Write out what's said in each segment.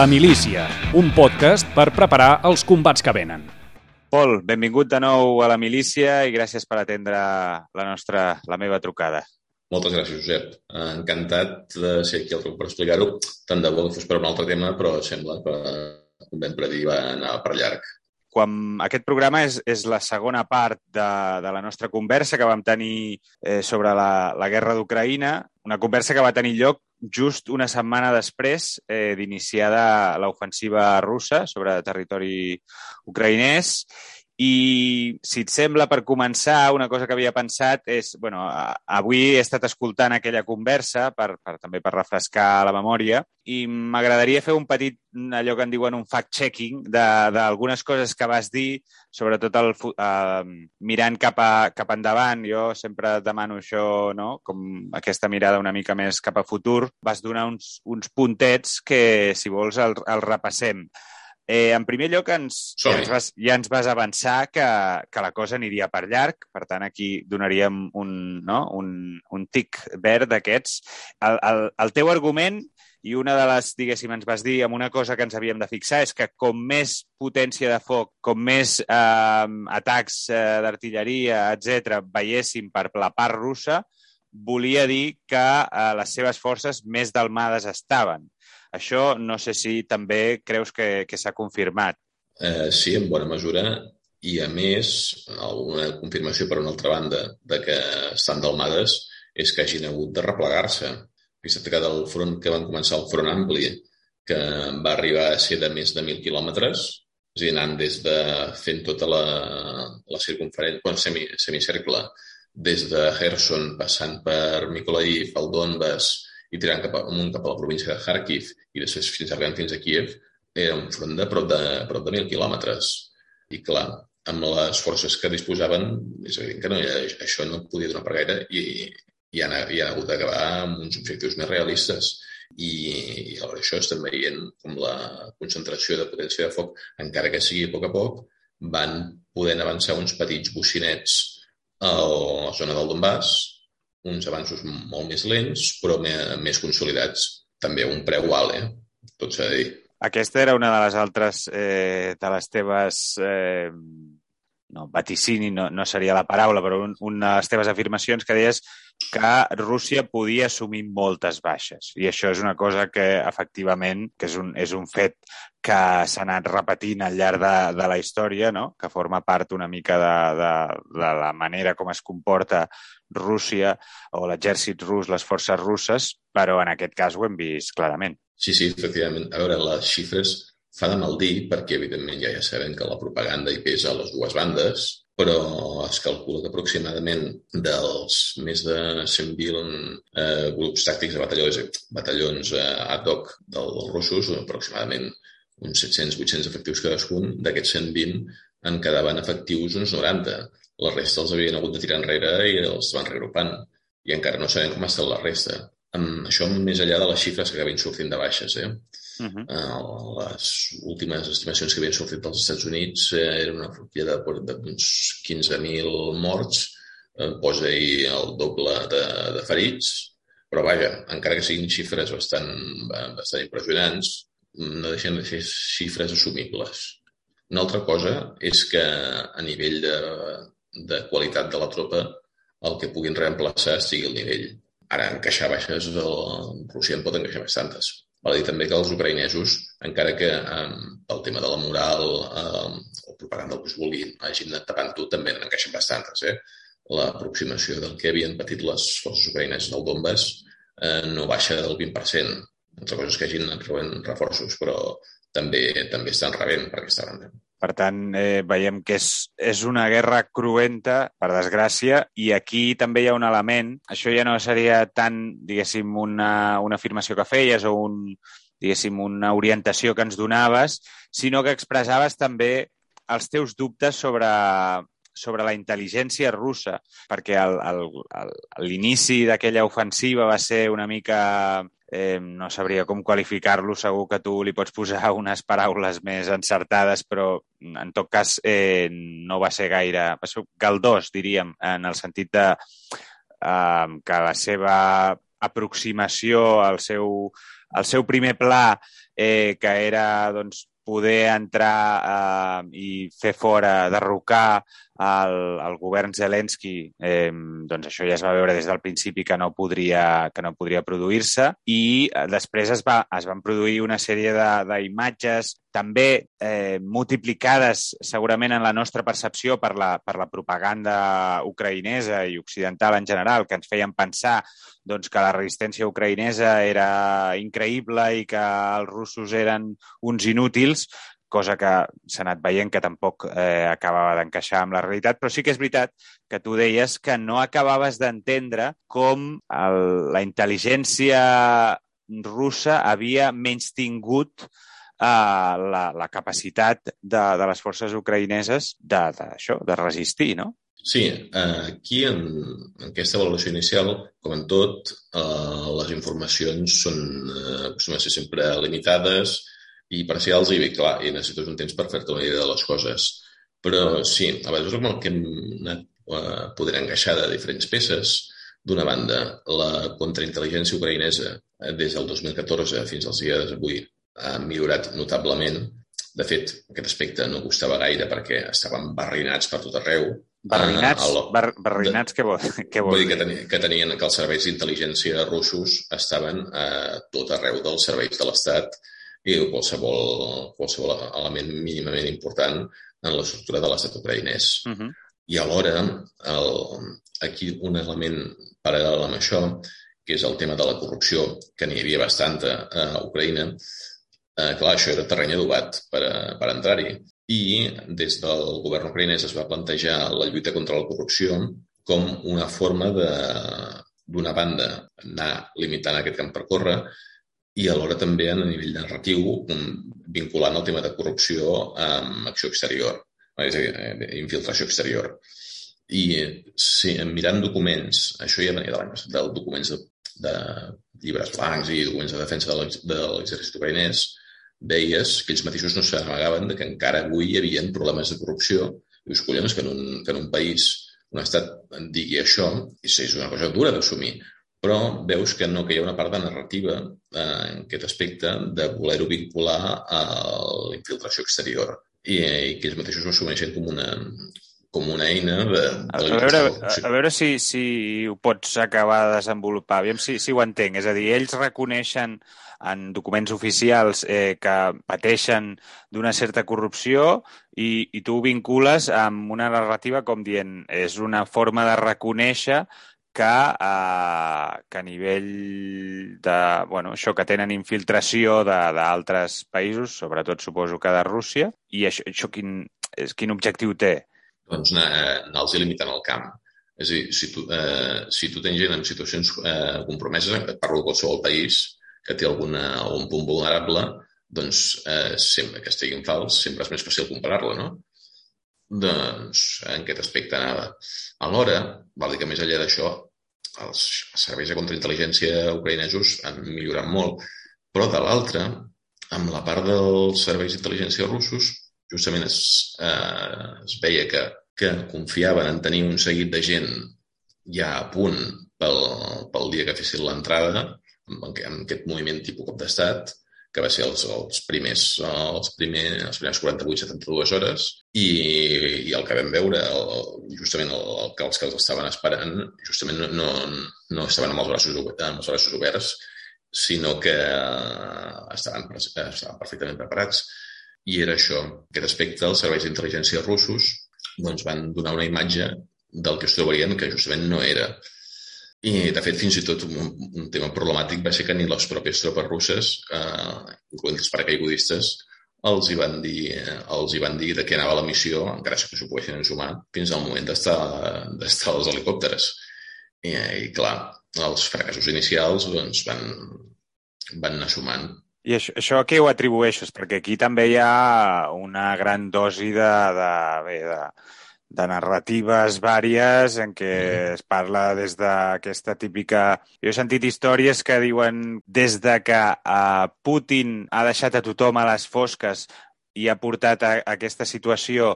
La milícia, un podcast per preparar els combats que venen. Pol, benvingut de nou a la milícia i gràcies per atendre la nostra, la meva trucada. Moltes gràcies, Josep. Encantat de ser aquí al truc per explicar-ho. Tant de bo que fos per un altre tema, però sembla que, com vam predir, va anar per llarg. Quan aquest programa és, és la segona part de, de la nostra conversa que vam tenir eh, sobre la, la guerra d'Ucraïna, una conversa que va tenir lloc just una setmana després eh, d'iniciada l'ofensiva russa sobre territori ucraïnès i, si et sembla, per començar, una cosa que havia pensat és... bueno, avui he estat escoltant aquella conversa, per, per, també per refrescar la memòria, i m'agradaria fer un petit, allò que en diuen un fact-checking, d'algunes coses que vas dir, sobretot el, eh, mirant cap, a, cap endavant. Jo sempre demano això, no? com aquesta mirada una mica més cap a futur. Vas donar uns, uns puntets que, si vols, el, el repassem. Eh, en primer lloc, ens, ja, ens vas, ja ens vas avançar que, que la cosa aniria per llarg, per tant, aquí donaríem un, no? un, un tic verd d'aquests. El, el, el teu argument, i una de les, diguéssim, ens vas dir amb una cosa que ens havíem de fixar, és que com més potència de foc, com més eh, atacs eh, d'artilleria, etc veiéssim per la part russa, volia dir que eh, les seves forces més dalmades estaven. Això no sé si també creus que, que s'ha confirmat. Eh, sí, en bona mesura. I, a més, alguna confirmació, per una altra banda, de que estan dalmades és que hagin hagut de replegar-se. Vist que del front que van començar el front ampli, que va arribar a ser de més de 1.000 quilòmetres, és a dir, anant des de fent tota la, la circunferència, bueno, semi, semicercle, des de Herson, passant per Mykolaiv, el Donbass, i tirant cap amunt cap a la província de Kharkiv i després fins arribant fins a Kiev, era un front de prop de, prop de 1.000 quilòmetres. I clar, amb les forces que disposaven, és evident que no, això no podia donar per gaire i, i han, i han hagut d'acabar amb uns objectius més realistes. I, i alhora això estem veient com la concentració de potència de foc, encara que sigui a poc a poc, van podent avançar uns petits bocinets a la zona del Donbass, uns avanços molt més lents, però més consolidats. També un preu alt, eh? tot s'ha de dir. Aquesta era una de les altres eh, de les teves... Eh, no, vaticini no, no seria la paraula, però un, una de les teves afirmacions que deies que Rússia podia assumir moltes baixes. I això és una cosa que, efectivament, que és un, és un fet que s'ha anat repetint al llarg de, de la història, no? que forma part una mica de, de, de la manera com es comporta Rússia o l'exèrcit rus, les forces russes, però en aquest cas ho hem vist clarament. Sí, sí, efectivament. A veure, les xifres fa de mal dir perquè, evidentment, ja ja sabem que la propaganda hi pesa a les dues bandes, però es calcula que aproximadament dels més de 100.000 eh, grups tàctics de batallons, batallons eh, ad hoc dels russos, aproximadament uns 700-800 efectius cadascun, d'aquests 120 en quedaven efectius uns 90. La resta els havien hagut de tirar enrere i els van regrupant. I encara no sabem com està la resta. Amb això més enllà de les xifres que acabin sortint de baixes. Eh? Uh -huh. uh, les últimes estimacions que havien sortit dels Estats Units eh, era una frontera d'uns 15.000 morts, eh, posa-hi el doble de, de ferits, però vaja, encara que siguin xifres bastant, bastant impressionants, no deixen de ser xifres assumibles. Una altra cosa és que a nivell de, de qualitat de la tropa el que puguin reemplaçar sigui el nivell. Ara, encaixar baixes, el Rússia en pot encaixar bastantes. Val dir també que els ucraïnesos, encara que eh, pel tema de la moral eh, o propaganda, que es vulguin, hagin anat tapant-ho, també n'encaixen bastantes. Eh? L'aproximació del que havien patit les forces ucraïneses del Donbass eh, no baixa del 20%. Altra cosa és que hagin anat reforços, però també també estan rebent per aquesta banda. Per tant, eh, veiem que és, és una guerra cruenta, per desgràcia, i aquí també hi ha un element, això ja no seria tant, diguéssim, una, una afirmació que feies o un, diguéssim, una orientació que ens donaves, sinó que expressaves també els teus dubtes sobre, sobre la intel·ligència russa, perquè l'inici d'aquella ofensiva va ser una mica eh, no sabria com qualificar-lo, segur que tu li pots posar unes paraules més encertades, però en tot cas eh, no va ser gaire... Va ser galdós, diríem, en el sentit de eh, que la seva aproximació al seu el seu primer pla, eh, que era doncs, poder entrar eh, i fer fora, derrocar el, el govern Zelensky, eh, doncs això ja es va veure des del principi que no podria, que no podria produir-se i eh, després es, va, es van produir una sèrie d'imatges també eh, multiplicades segurament en la nostra percepció per la, per la propaganda ucraïnesa i occidental en general, que ens feien pensar doncs, que la resistència ucraïnesa era increïble i que els russos eren uns inútils, cosa que s'ha anat veient que tampoc eh, acabava d'encaixar amb la realitat, però sí que és veritat que tu deies que no acabaves d'entendre com el, la intel·ligència russa havia menys tingut eh, la, la capacitat de, de les forces ucraïneses de, de, això, de resistir, no? Sí, aquí en, en aquesta valoració inicial, com en tot, eh, les informacions són, eh, sempre limitades, i parcials i bé, clar, i necessites un temps per fer-te una idea de les coses. Però sí, a vegades amb el que hem anat eh, poder encaixar de diferents peces, d'una banda, la contraintel·ligència ucraïnesa eh, des del 2014 fins als dies d'avui ha millorat notablement. De fet, aquest aspecte no costava gaire perquè estaven barrinats per tot arreu. Barrinats? Uh, bar, barrinats què vol, què vol dir? Que, tenien, que tenien que els serveis d'intel·ligència russos estaven a tot arreu dels serveis de l'Estat i qualsevol, qualsevol element mínimament important en l'estructura de l'estat ucraïnès. Uh -huh. I alhora, el, aquí un element paral·lel amb això, que és el tema de la corrupció, que n'hi havia bastanta a Ucraïna, eh, clar, això era terreny adobat per, per entrar-hi. I des del govern ucraïnès es va plantejar la lluita contra la corrupció com una forma de, d'una banda, anar limitant aquest camp per córrer i alhora també a nivell narratiu vinculant el tema de corrupció amb acció exterior, és a dir, eh, infiltració exterior. I sí, mirant documents, això ja venia de l'any passat, del documents de, de llibres blancs i documents de defensa de l'exèrcit ucraïnès, veies que ells mateixos no s'amagaven de que encara avui hi havia problemes de corrupció. I dius, collons, que en un, que en un país, un estat digui això, és una cosa dura d'assumir però veus que no, que hi ha una part de narrativa eh, en aquest aspecte de voler-ho vincular a la infiltració exterior. I, i que ells mateixos ho assumeixen com una, com una eina de, de a, veure, a, a veure si, si ho pots acabar de desenvolupar, aviam si, si ho entenc. És a dir, ells reconeixen en documents oficials eh, que pateixen d'una certa corrupció i, i tu ho vincules amb una narrativa com dient és una forma de reconèixer que, eh, que a nivell de, bueno, això que tenen infiltració d'altres països, sobretot suposo que de Rússia, i això, això quin, és, quin objectiu té? Doncs anar-los limitant el camp. És a dir, si tu, eh, si tu tens gent en situacions eh, compromeses, parlo de qualsevol país que té alguna, algun punt vulnerable, doncs eh, sempre que estiguin fals, sempre és més fàcil comparar-la, no? Doncs en aquest aspecte anava. Alhora, val dir que més enllà d'això, els serveis de contraintel·ligència ucraïnesos han millorat molt, però de l'altra, amb la part dels serveis d'intel·ligència russos, justament es, eh, es veia que, que confiaven en tenir un seguit de gent ja a punt pel, pel dia que fessin l'entrada, amb, amb aquest moviment tipus cop d'estat, que va ser els, els primers, els, primer, les primeres 48-72 hores, i, i el que vam veure, el, justament el, el, els que els estaven esperant, justament no, no, no estaven amb els, braços, amb els braços oberts, sinó que estaven, estaven perfectament preparats. I era això, aquest aspecte, els serveis d'intel·ligència russos doncs van donar una imatge del que es trobarien que justament no era. I, de fet, fins i tot un, un tema problemàtic va ser que ni les pròpies tropes russes, eh, incloent els paracaigudistes, els hi van dir, els hi van dir de què anava la missió, encara que s'ho poguessin ensumar, fins al moment d'estar als helicòpteres. I, I, clar, els fracassos inicials doncs, van, van anar sumant. I això, això a què ho atribueixes? Perquè aquí també hi ha una gran dosi de, de, bé, de, de narratives vàries en què mm. es parla des d'aquesta típica... Jo he sentit històries que diuen des de que uh, Putin ha deixat a tothom a les fosques i ha portat a, a aquesta situació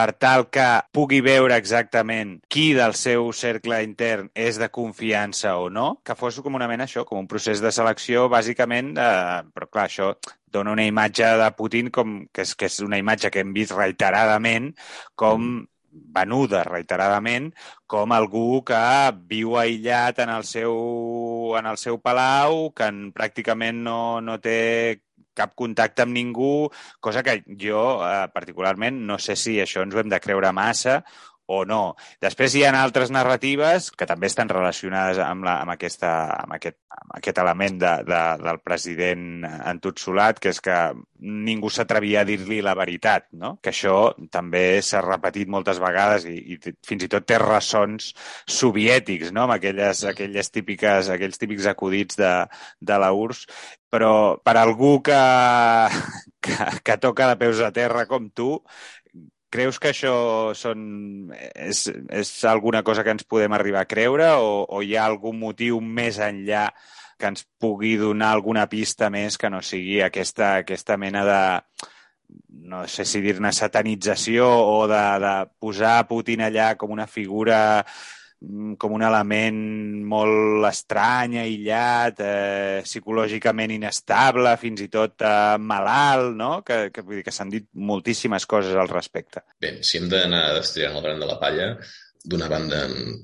per tal que pugui veure exactament qui del seu cercle intern és de confiança o no, que fos com una mena això, com un procés de selecció, bàsicament, eh, però clar, això dona una imatge de Putin com, que, és, que és una imatge que hem vist reiteradament com venuda reiteradament com algú que viu aïllat en el seu, en el seu palau, que en, pràcticament no, no té cap contacte amb ningú, cosa que jo eh, particularment no sé si això ens ho hem de creure massa o no. Després hi ha altres narratives que també estan relacionades amb, la, amb, aquesta, amb, aquest, amb aquest element de, de, del president entutsolat, que és que ningú s'atrevia a dir-li la veritat, no? que això també s'ha repetit moltes vegades i, i fins i tot té ressons soviètics, no? amb aquelles, aquelles típiques, aquells típics acudits de, de la URSS, però per algú que, que, que toca de peus a terra com tu, Creus que això són, és, és alguna cosa que ens podem arribar a creure o, o hi ha algun motiu més enllà que ens pugui donar alguna pista més que no sigui aquesta, aquesta mena de, no sé si dir-ne satanització o de, de posar Putin allà com una figura com un element molt estrany, aïllat, eh, psicològicament inestable, fins i tot eh, malalt, no? Que, que, vull dir que s'han dit moltíssimes coses al respecte. Bé, si hem d'anar destriant el gran de la palla, d'una banda,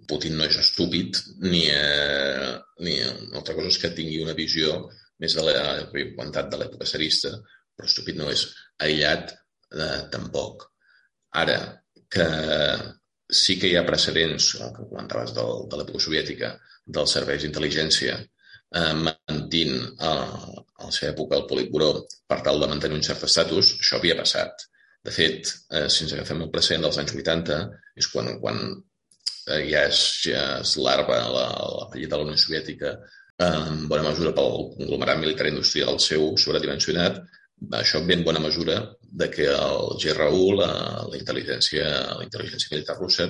Putin no és estúpid, ni, eh, ni altra cosa és que tingui una visió més de la de l'època serista, però estúpid no és. Aïllat, eh, tampoc. Ara, que sí que hi ha precedents, el que comentaves del, de l'època soviètica, dels serveis d'intel·ligència, eh, mentint a, a la seva època al Politburó per tal de mantenir un cert estatus, això havia passat. De fet, eh, si ens agafem el precedent dels anys 80, és quan, quan eh, ja és, ja és l'arba la, la fallida de la Unió Soviètica, eh, en bona mesura pel conglomerat militar industrial seu sobredimensionat, això ve en bona mesura de que el GRU, la, la, intel·ligència, la intel·ligència militar russa,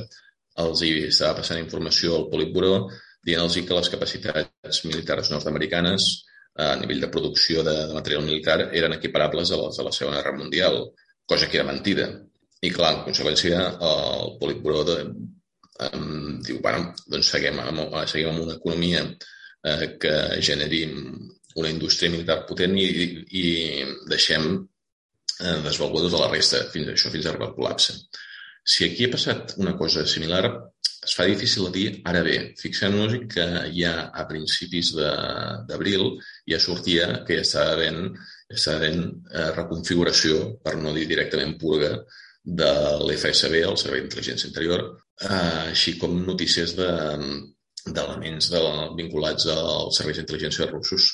els hi estava passant informació al Politburó dient-los que les capacitats militars nord-americanes a nivell de producció de, de material militar eren equiparables a les de la Segona Guerra Mundial, cosa que era mentida. I, clar, en conseqüència, el Politburó de, um, diu, bueno, doncs seguim amb, seguim amb una economia eh, que generi una indústria militar potent i, i deixem eh, desvalgudes de la resta, fins això fins a arribar al col·lapse. Si aquí ha passat una cosa similar, es fa difícil de dir, ara bé, fixem-nos que ja a principis d'abril ja sortia que ja estava havent, ja estava havent eh, reconfiguració, per no dir directament purga, de l'FSB, el Servei d'Intel·ligència Interior, eh, així com notícies d'elements de, vinculats als serveis d'intel·ligència russos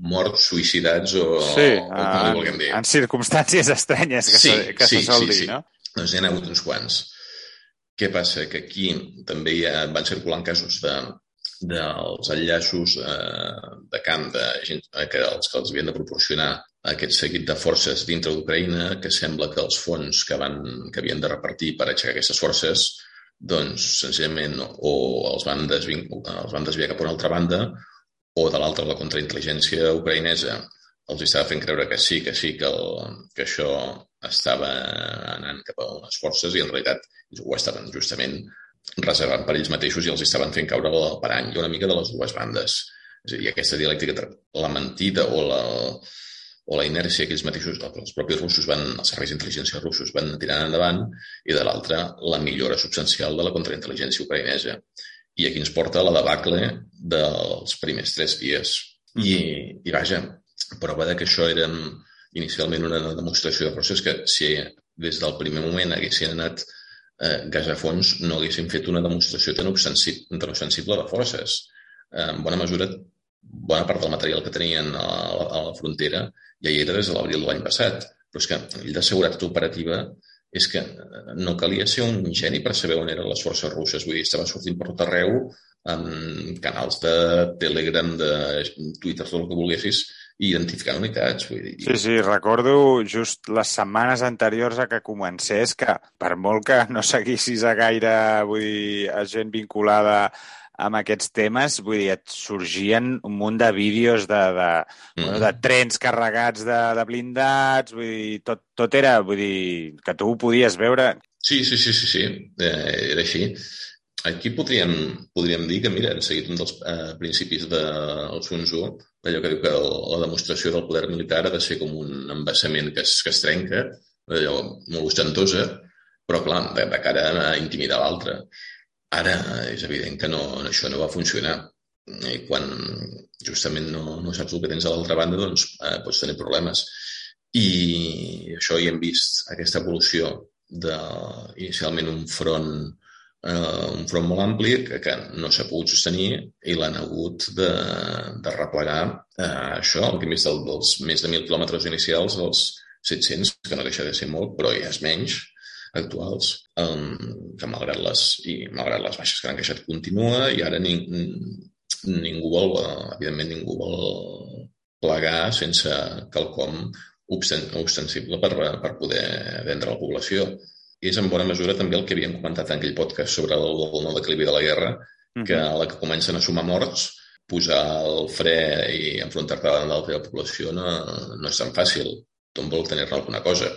morts, suïcidats o, sí, o com li vulguem dir. En circumstàncies estranyes que, sí, se, que sí, se sol sí, dir, sí. no? Doncs n'hi ha hagut uns quants. Què passa? Que aquí també hi ha, van circulant casos de, dels enllaços eh, de camp de gent eh, que els que els havien de proporcionar aquest seguit de forces dintre d'Ucraïna, que sembla que els fons que, van, que havien de repartir per aixecar aquestes forces doncs senzillament o els van, desvin, els van desviar cap a una altra banda o de l'altra la contraintel·ligència ucraïnesa els estava fent creure que sí, que sí, que, el, que això estava anant cap a unes forces i en realitat ho estaven justament reservant per ells mateixos i els estaven fent caure el parany i una mica de les dues bandes. És a dir, aquesta dialèctica, la mentida o la, o la inèrcia que ells mateixos, els propis russos van, els serveis d'intel·ligència russos van tirant endavant i de l'altra la millora substancial de la contraintel·ligència ucraïnesa. I aquí ens porta la debacle dels primers tres dies. I, i vaja, prova de que això era inicialment una demostració de procés que si des del primer moment haguessin anat eh, gas a fons no haguessin fet una demostració tan, tan ostensible de forces. Eh, en bona mesura, bona part del material que tenien a la, a la frontera ja hi era des de l'abril de l'any passat. Però és que a nivell de seguretat operativa és que no calia ser un geni per saber on eren les forces russes. Vull dir, estava sortint per tot arreu amb canals de Telegram, de Twitter, tot el que volguessis, i identificant unitats. Vull dir. Sí, sí, recordo just les setmanes anteriors a que comencés que per molt que no seguissis a gaire vull dir, a gent vinculada amb aquests temes, vull dir, et sorgien un munt de vídeos de, de, mm. bueno, de trens carregats de, de blindats, vull dir, tot, tot era, vull dir, que tu ho podies veure. Sí, sí, sí, sí, sí. Eh, era així. Aquí podríem, podríem dir que, mira, han seguit un dels eh, principis del de, Sun Tzu, allò que diu que la demostració del poder militar ha de ser com un embassament que es, que es trenca, allò molt ostentosa, però, clar, de, de cara a intimidar l'altre. Ara és evident que no, això no va funcionar. I quan justament no, no saps el que tens a l'altra banda, doncs eh, pots tenir problemes. I això hi hem vist, aquesta evolució de, inicialment, un front eh, un front molt ampli que, que no s'ha pogut sostenir i l'han hagut de, de replegar eh, això, el que més del, dels més de 1.000 quilòmetres inicials als 700, que no deixa de ser molt, però ja és menys, actuals, um, que malgrat les, i malgrat les baixes que han queixat continua i ara ning, ningú vol, evidentment ningú vol plegar sense quelcom ostensible per, per poder vendre a la població. I és en bona mesura també el que havíem comentat en aquell podcast sobre el, el nou declivi de la guerra, que a la que comencen a sumar morts, posar el fre i enfrontar-te davant de la teva població no, no és tan fàcil. Tothom vol tenir-ne alguna cosa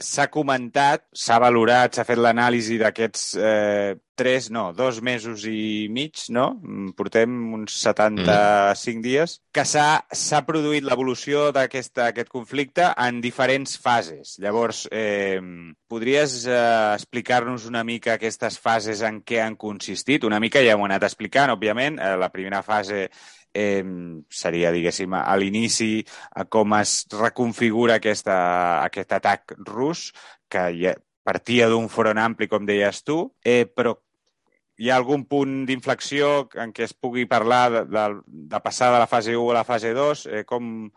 s'ha comentat, s'ha valorat, s'ha fet l'anàlisi d'aquests eh, tres, no, dos mesos i mig, no? Mm, portem uns 75 mm. dies, que s'ha produït l'evolució d'aquest conflicte en diferents fases. Llavors, eh, podries eh, explicar-nos una mica aquestes fases en què han consistit? Una mica ja ho hem anat explicant, òbviament. Eh, la primera fase eh, seria, diguéssim, a l'inici, a com es reconfigura aquesta, aquest atac rus, que ja partia d'un front ampli, com deies tu, eh, però hi ha algun punt d'inflexió en què es pugui parlar de, de, de passar de la fase 1 a la fase 2? Eh, com...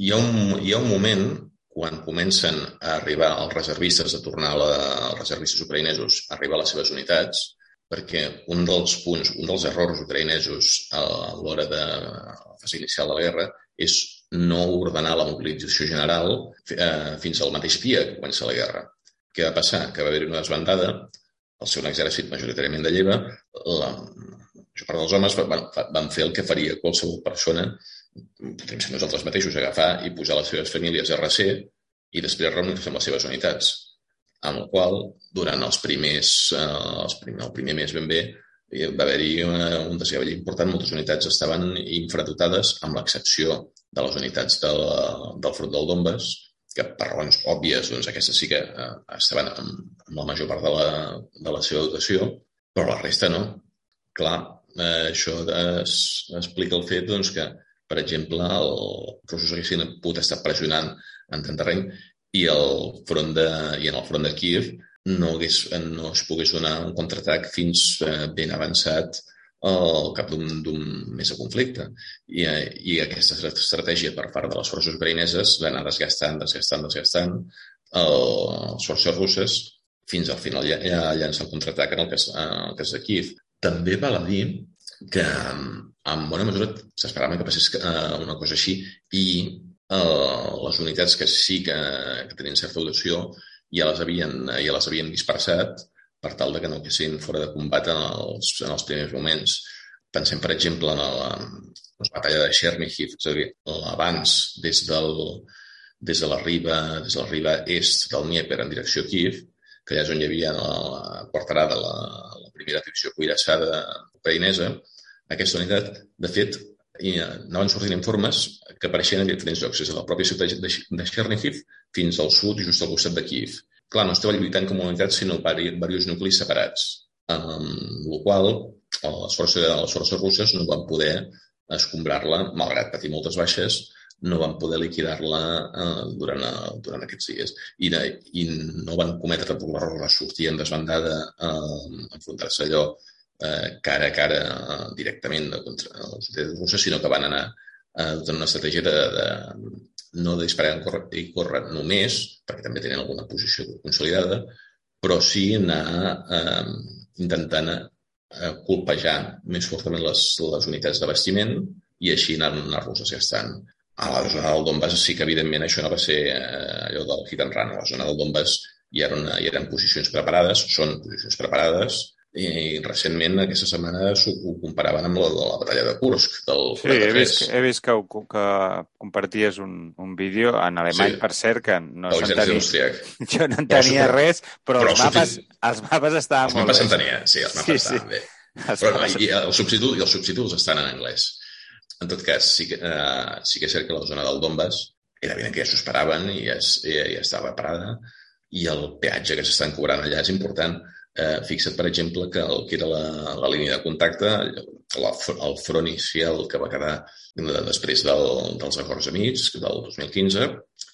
Hi ha, un, hi ha un moment quan comencen a arribar els reservistes, a tornar la, els reservistes ucraïnesos, a arribar a les seves unitats, perquè un dels punts, un dels errors ucraïnesos a l'hora de la fase inicial de la guerra és no ordenar la mobilització general eh, fins al mateix dia que comença la guerra. Què va passar? Que va haver-hi una desbandada, el seu exèrcit majoritàriament de lleva, la, això part dels homes van, van fer el que faria qualsevol persona, podríem ser nosaltres mateixos, agafar i posar les seves famílies a recer i després reunir-se amb les seves unitats amb el qual, durant els primers, eh, els primer, el primer mes ben bé, va haver-hi un desgavell important, moltes unitats estaven infradotades, amb l'excepció de les unitats del, del front del Donbass, que per raons òbvies, doncs aquestes sí que eh, estaven amb, amb la major part de la, de la seva dotació, però la resta no. Clar, eh, això es, explica el fet doncs, que, per exemple, els russos haguessin pogut estar pressionant en tant terreny i, el front de, i en el front de Kiev no, hagués, no es pogués donar un contraatac fins eh, ben avançat al cap d'un mes de conflicte. I, I aquesta estratègia per part de les forces ucraïneses va anar desgastant, desgastant, desgastant les forces russes fins al final ja, ja llança el contraatac en el cas, en el cas de Kiev. També val a dir que en bona mesura s'esperava que passés eh, una cosa així i eh, les unitats que sí que, que tenien certa dotació ja les havien, ja les havien dispersat per tal de que no quessin fora de combat en els, en els primers moments. Pensem, per exemple, en la, la batalla de Chernihiv, és a dir, l'abans des, del, des de la riba, des de la riba est del Dnieper en direcció a Kiev, que allà és on hi havia la, la quarterada, la, la primera divisió cuirassada ucraïnesa, aquesta unitat, de fet, i eh, anaven sortint informes que apareixien en diferents llocs, des de la pròpia ciutat de Chernihiv fins al sud just al costat de Kiev. Clar, no estava lluitant com a unitat, sinó diversos nuclis separats, amb la qual les forces, les forces russes no van poder escombrar-la, malgrat patir moltes baixes, no van poder liquidar-la eh, durant, eh, durant aquests dies. I, de, I no van cometre per l'error de sortir en desbandada, eh, enfrontar-se allò eh, cara a cara eh, directament de, contra els russes, sinó que van anar eh, una estratègia de, de no de disparar i córrer, només, perquè també tenen alguna posició consolidada, però sí anar eh, intentant eh, colpejar més fortament les, les unitats d'abastiment i així anar, anar-los desgastant. A la zona del Donbass sí que, evidentment, això no va ser eh, allò del hit and run. A la zona del Donbass hi eren, hi eren posicions preparades, són posicions preparades, i recentment, aquesta setmana, ho comparaven amb la de la batalla de Kursk, del Sí, he vist, he vist que, que comparties un, un vídeo en alemany, sí. per cert, que no s'entenia. Jo no entenia però, res, però, però els, mapes, els mapes estaven els molt mapes s'entenien, sí, els mapes sí, estaven sí. bé. Però no, i, els subtítols, i els subtítols estan en anglès. En tot cas, sí que, uh, sí que és cert que la zona del Donbass era evident que ja s'ho esperaven i ja, ja, ja estava parada i el peatge que s'estan cobrant allà és important. Eh, fixa't, per exemple, que el que era la, la línia de contacte, la, el front inicial que va quedar de, després del, dels acords amics del 2015,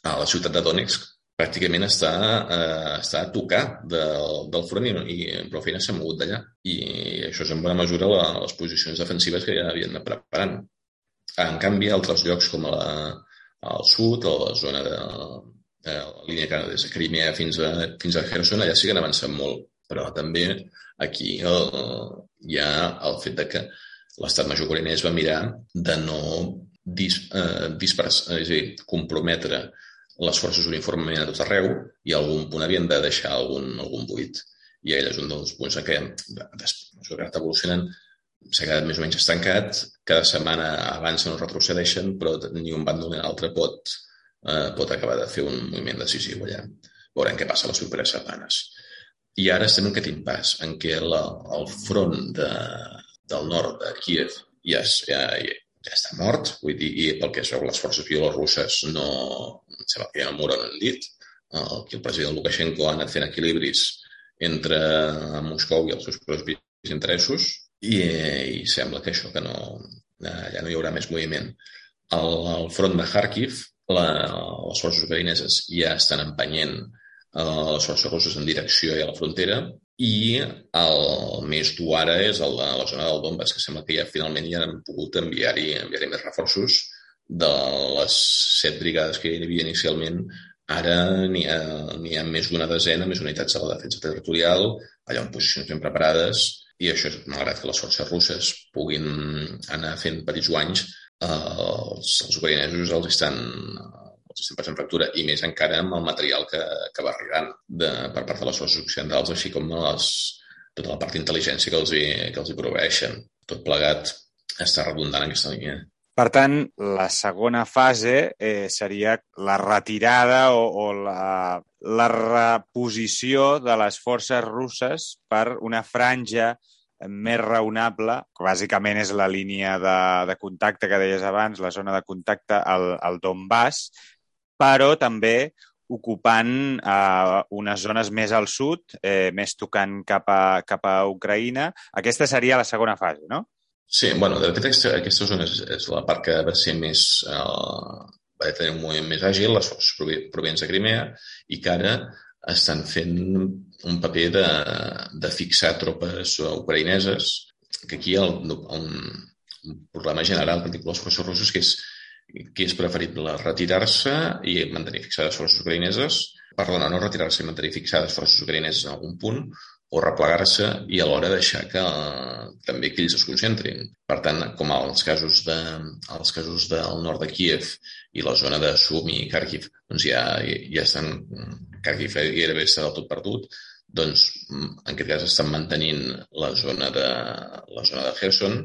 a la ciutat de Donetsk pràcticament està, eh, està a tocar del, del front i, i prou feina s'ha mogut d'allà. I això és en bona mesura la, les posicions defensives que ja havien de preparant. En canvi, altres llocs com la, al sud, a la zona de, de la línia que des de Crimea fins a, fins a Kherson, allà sí que han avançat molt però també aquí el, hi ha el fet de que l'estat major coreanès va mirar de no dis, eh, dispersar, és a dir, comprometre les forces uniformement a tot arreu i a algun punt havien de deixar algun, algun buit. I ell és un dels punts en què, després que evolucionen, s'ha quedat més o menys estancat, cada setmana avancen o retrocedeixen, però ni un bàndol ni l'altre pot, eh, pot acabar de fer un moviment decisiu allà. Veurem què passa les properes setmanes. I ara estem en aquest impàs en què la, el front de, del nord de Kiev ja, ja, ja està mort, vull dir, i pel que es veu les forces bielorusses no, sembla que ja no moren en dit. Aquí el president Lukashenko ha anat fent equilibris entre Moscou i els seus propis interessos i, i sembla que això que no, ja no hi haurà més moviment. Al, al front de Kharkiv, la, les forces ucraïneses ja estan empenyent Eh, forces russes en direcció a la frontera, i el més dur ara és el de la zona del Donbass, que sembla que ja finalment ja han pogut enviar-hi enviar, més reforços. De les set brigades que hi havia inicialment, ara n'hi ha, ha més d'una desena, més unitats a la defensa territorial, allà en posicions ben preparades, i això, malgrat que les forces russes puguin anar fent petits guanys, eh, els, els ucraïnesos els estan estem passant factura, i més encara amb el material que, que va arribant de, per part de les forces occidentals, així com les, tota la part d'intel·ligència que els hi, que els hi proveeixen. Tot plegat està redundant en aquesta línia. Per tant, la segona fase eh, seria la retirada o, o la, la reposició de les forces russes per una franja més raonable, que bàsicament és la línia de, de contacte que deies abans, la zona de contacte al, al Donbass, però també ocupant eh, unes zones més al sud, eh, més tocant cap a, cap a Ucraïna. Aquesta seria la segona fase, no? Sí, bueno, de fet, aquesta, aquesta zona és, és la part que va ser més... Eh, va tenir un moviment més àgil, les forces provinents de Crimea, i que ara estan fent un paper de, de fixar tropes ucraïneses, que aquí hi ha un, un problema general que tinc les forces russes, que és que és preferible retirar-se i mantenir fixades forces ucraïneses, perdona, no retirar-se i mantenir fixades forces ucraïneses en algun punt, o replegar-se i alhora deixar que també que ells es concentrin. Per tant, com als casos, de, als casos del nord de Kiev i la zona de Sumi i Kharkiv, doncs ja, ja estan... Kharkiv gairebé està del tot perdut, doncs en aquest cas estan mantenint la zona de, la zona de Kherson,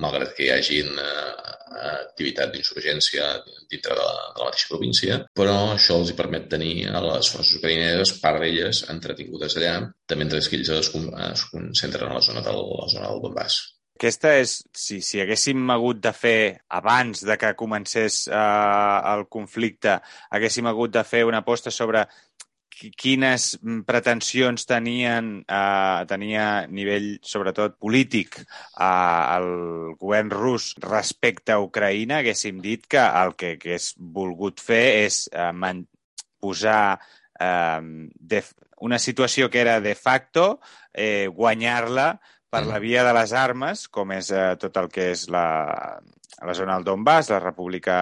malgrat que hi hagin eh, activitat d'insurgència dintre de la, de la mateixa província, però això els hi permet tenir a les forces ucraïneses, part d'elles, entretingudes allà, també mentre que ells es, es concentren a la zona del, la zona del Donbass. Aquesta és, si, si haguéssim hagut de fer, abans de que comencés eh, el conflicte, haguéssim hagut de fer una aposta sobre quines pretensions tenien, eh, tenia a nivell, sobretot, polític eh, el govern rus respecte a Ucraïna, haguéssim dit que el que hagués volgut fer és eh, posar eh, de, una situació que era de facto, eh, guanyar-la per la via de les armes, com és eh, tot el que és la, a la zona del Donbass, la República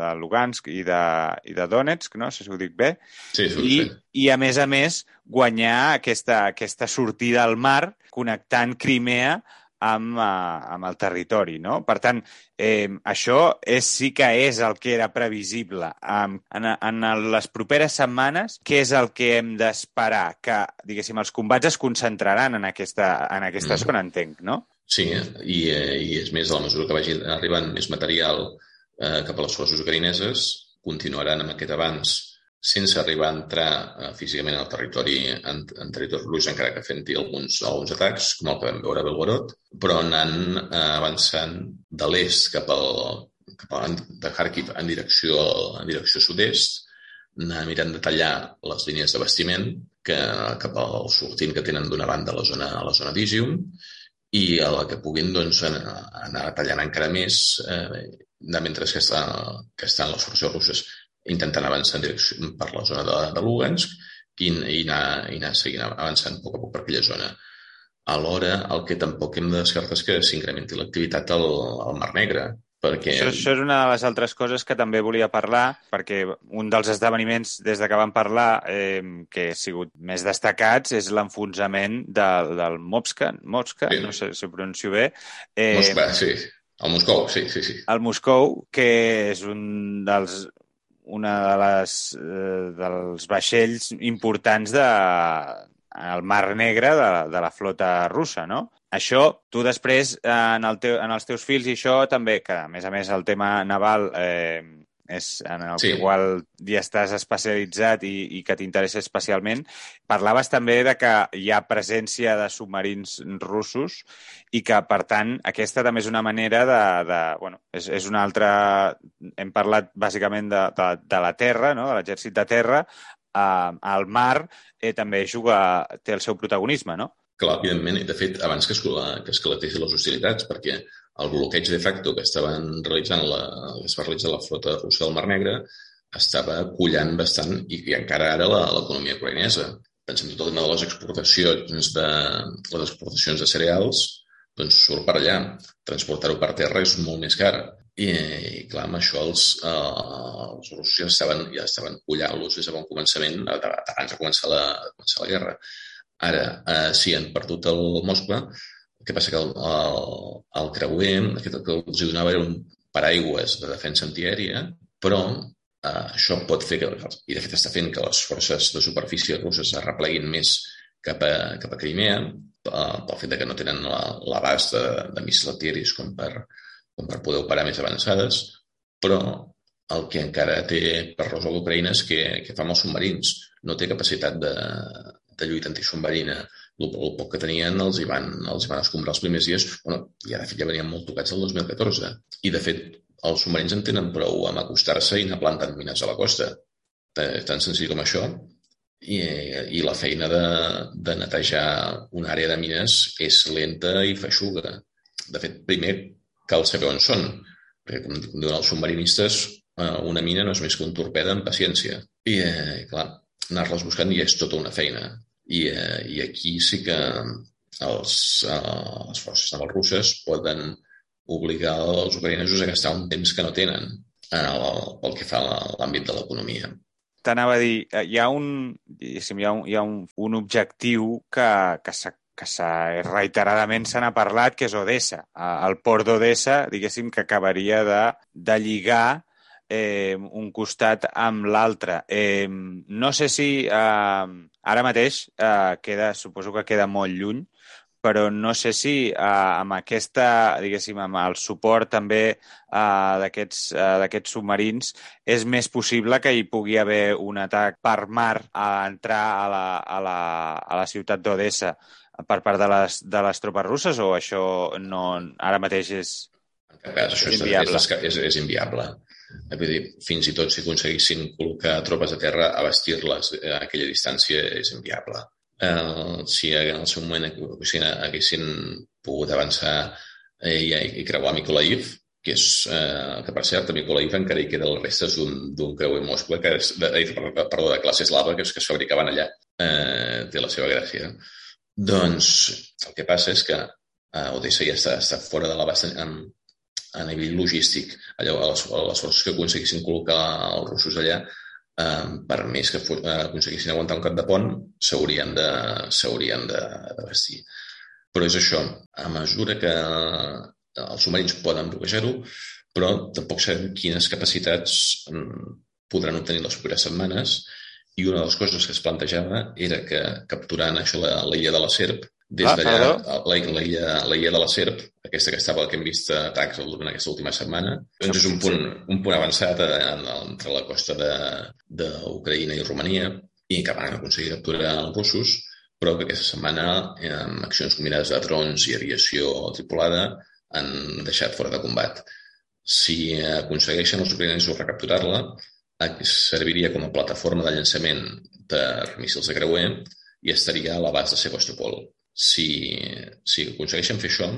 de Lugansk i de, i de Donetsk, no? si ho dic bé. Sí, sí, I, I, a més a més, guanyar aquesta, aquesta sortida al mar connectant Crimea amb, uh, amb el territori, no? Per tant, eh, això és, sí que és el que era previsible. Um, en, en les properes setmanes, què és el que hem d'esperar? Que, diguéssim, els combats es concentraran en aquesta, en aquesta mm. zona, entenc, no? Sí, i, eh, i és més, a la mesura que vagi arribant més material eh, cap a les forces ucraïneses, continuaran amb aquest avanç sense arribar a entrar eh, físicament al territori, en, en territori rus, encara que fent alguns, alguns atacs, com el que vam veure a Belgorod, però anant eh, avançant de l'est cap al cap a, de Kharkiv en direcció, en direcció sud-est, mirant de tallar les línies de bastiment que, cap al sortint que tenen d'una banda a la zona, a la zona d'Isium i a la que puguin doncs, anar, tallant encara més eh, mentre que, està, que estan les forces russes intentant avançar en direcció, per la zona de, de Lugansk i, i, anar, i anar seguint avançant a poc a poc per aquella zona. Alhora, el que tampoc hem de descartar és que s'incrementi l'activitat al, al Mar Negre, perquè... Això, això és una de les altres coses que també volia parlar, perquè un dels esdeveniments des de que vam parlar eh, que ha sigut més destacats és l'enfonsament del, del Mopska, Mopska sí. no sé si ho pronuncio bé. Eh, Moscova, sí. El Moscou, sí, sí, sí. El Moscou, que és un dels una de les, eh, dels vaixells importants de, al Mar Negre de, de la flota russa, no? Això, tu després, eh, en, el teu, en els teus fills i això també, que a més a més el tema naval eh, és en el sí. que igual ja estàs especialitzat i, i que t'interessa especialment. Parlaves també de que hi ha presència de submarins russos i que, per tant, aquesta també és una manera de... de bueno, és, és una altra... Hem parlat bàsicament de, de, de la terra, no? de l'exèrcit de terra. Al mar eh, també juga, té el seu protagonisme, no? Clar, evidentment, de fet, abans que, que esclatessin les hostilitats, perquè el bloqueig de facto que estaven realitzant la, que es va realitzar la flota russa del Mar Negre estava collant bastant i, i encara ara l'economia ucraïnesa. Pensem tot el tema de les exportacions de, les exportacions de cereals, doncs surt per allà. Transportar-ho per terra és molt més car. I, i clar, amb això els, eh, els russos ja estaven, ja estaven collant-los des de bon començament, abans de començar la, de començar la guerra. Ara, eh, sí, han perdut el Moskva, el que passa que el, el, el creuer, aquest que els donava era un paraigües de defensa antiaèria, però eh, això pot fer que, i de fet està fent que les forces de superfície russes es repleguin més cap a, cap a Crimea, eh, pel fet de que no tenen l'abast de, de míssils antiaeris com per, com per poder operar més avançades, però el que encara té per resoldre Ucraïna és que, que fa amb els submarins. No té capacitat de, de lluita antisubmarina el, el poc que tenien els hi van, els hi van escombrar els primers dies, bueno, i ara ja venien molt tocats el 2014. I de fet, els submarins en tenen prou amb acostar-se i anar plantant mines a la costa. Tan senzill com això. I, i la feina de, de netejar una àrea de mines és lenta i feixuga. De fet, primer cal saber on són, perquè com diuen els submarinistes, eh, una mina no és més que un torpeda amb paciència. I, eh, clar, anar-les buscant ja és tota una feina. I, eh, i aquí sí que els, eh, les forces navals russes poden obligar els ucraïnesos a gastar un temps que no tenen eh, pel que fa a l'àmbit de l'economia. T'anava a dir, eh, hi ha un, hi ha un, hi ha un, un objectiu que, que s'ha que reiteradament se n'ha parlat, que és Odessa. El port d'Odessa, diguéssim, que acabaria de, de lligar eh, un costat amb l'altre. Eh, no sé si eh, ara mateix eh, queda, suposo que queda molt lluny, però no sé si eh, amb aquesta, diguéssim, amb el suport també eh, d'aquests eh, submarins és més possible que hi pugui haver un atac per mar a entrar a la, a la, a la ciutat d'Odessa per part de les, de les tropes russes o això no, ara mateix és, cas, això és? És, és, és inviable. Vull dir, fins i tot si aconseguissin col·locar tropes a terra, abastir-les a aquella distància és inviable. Eh, si en el seu moment haguessin, pogut avançar eh, i, i creuar Mikolaiv, que és, eh, que per cert, a Mikolaiv encara hi queden les restes d'un creuer Moskva, que és, de, de, perdó, de classe eslava, que, és, que es fabricaven allà. Eh, té la seva gràcia. Doncs el que passa és que eh, Odessa ja està, està fora de l'abast a nivell logístic. Allò, a les, les forces que aconseguissin col·locar els russos allà, eh, per més que eh, aconseguissin aguantar un cap de pont, s'haurien de, de, de vestir. però és això, a mesura que els submarins poden bloquejar-ho, però tampoc sabem quines capacitats mm, podran obtenir les properes setmanes i una de les coses que es plantejava era que capturant això la, la illa de la Serp, des ah, d'allà, la, la, illa, la illa de la Serp, aquesta que estava que hem vist atacs durant aquesta última setmana, doncs és un punt, un punt avançat en, entre la costa d'Ucraïna i Romania i que van aconseguir capturar els russos, però que aquesta setmana, amb accions combinades de drons i aviació tripulada, han deixat fora de combat. Si aconsegueixen els ucraïnesos recapturar-la, serviria com a plataforma de llançament de míssils de creuer i estaria a l'abast de Sebastopol. Si, si aconsegueixen fer això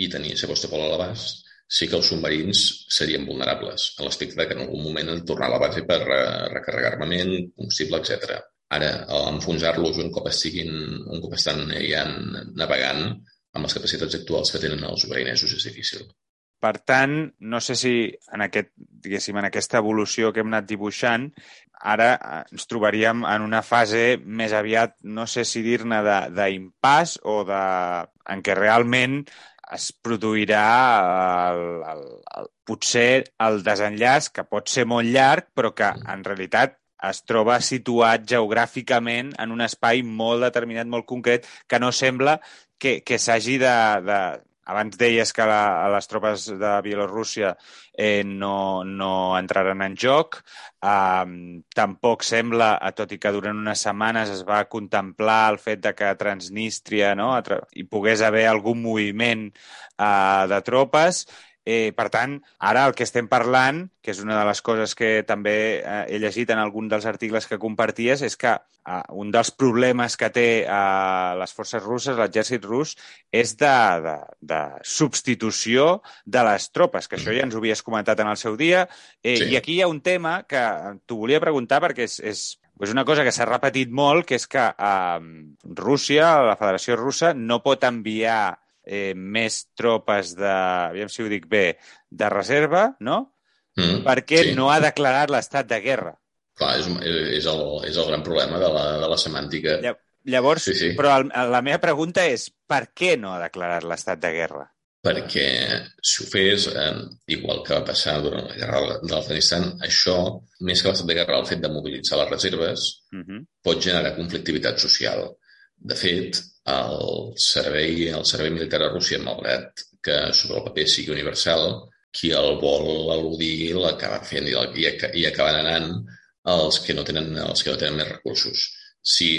i tenir Sebastopol a l'abast, sí que els submarins serien vulnerables, a l'aspecte que en algun moment han de tornar a la base per recarregar armament, combustible, etc. Ara, enfonsar-los un cop estiguin, un cop estan ja navegant amb les capacitats actuals que tenen els ucraïnesos és difícil. Per tant, no sé si en, aquest, en aquesta evolució que hem anat dibuixant, ara eh, ens trobaríem en una fase més aviat, no sé si dir-ne d'impàs o de, en què realment es produirà el, el, el, potser el desenllaç, que pot ser molt llarg, però que en realitat es troba situat geogràficament en un espai molt determinat, molt concret, que no sembla que, que s'hagi de, de, abans deies que la, les tropes de Bielorússia eh, no, no entraran en joc. Um, tampoc sembla, tot i que durant unes setmanes es va contemplar el fet de que a Transnistria no, hi pogués haver algun moviment uh, de tropes, Eh, per tant, ara el que estem parlant, que és una de les coses que també eh, he llegit en algun dels articles que comparties, és que eh, un dels problemes que té eh, les forces russes, l'exèrcit rus, és de, de, de substitució de les tropes, que això ja ens ho havies comentat en el seu dia. Eh, sí. I aquí hi ha un tema que t'ho volia preguntar perquè és, és és una cosa que s'ha repetit molt, que és que eh, Rússia, la Federació Russa, no pot enviar eh, més tropes de, aviam si ho dic bé, de reserva, no? Mm, perquè sí. no ha declarat l'estat de guerra. Clar, és, és, el, és el gran problema de la, de la semàntica. Llavors, sí, sí. però el, la meva pregunta és per què no ha declarat l'estat de guerra? Perquè si ho fes, eh, igual que va passar durant la guerra de l'Afganistan, això, més que l'estat de guerra, el fet de mobilitzar les reserves, uh mhm. -huh. pot generar conflictivitat social. De fet, el servei, el servei militar a Rússia, malgrat que sobre el paper sigui universal, qui el vol al·ludir l'acaba fent i, i, i acaben anant els que no tenen, els que no tenen més recursos. Si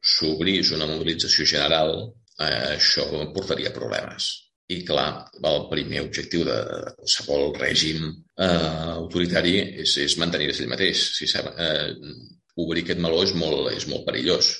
s'obrís una mobilització general, eh, això portaria problemes. I, clar, el primer objectiu de, qualsevol règim eh, autoritari és, és mantenir-se ell mateix. Si sap, eh, obrir aquest meló és molt, és molt perillós.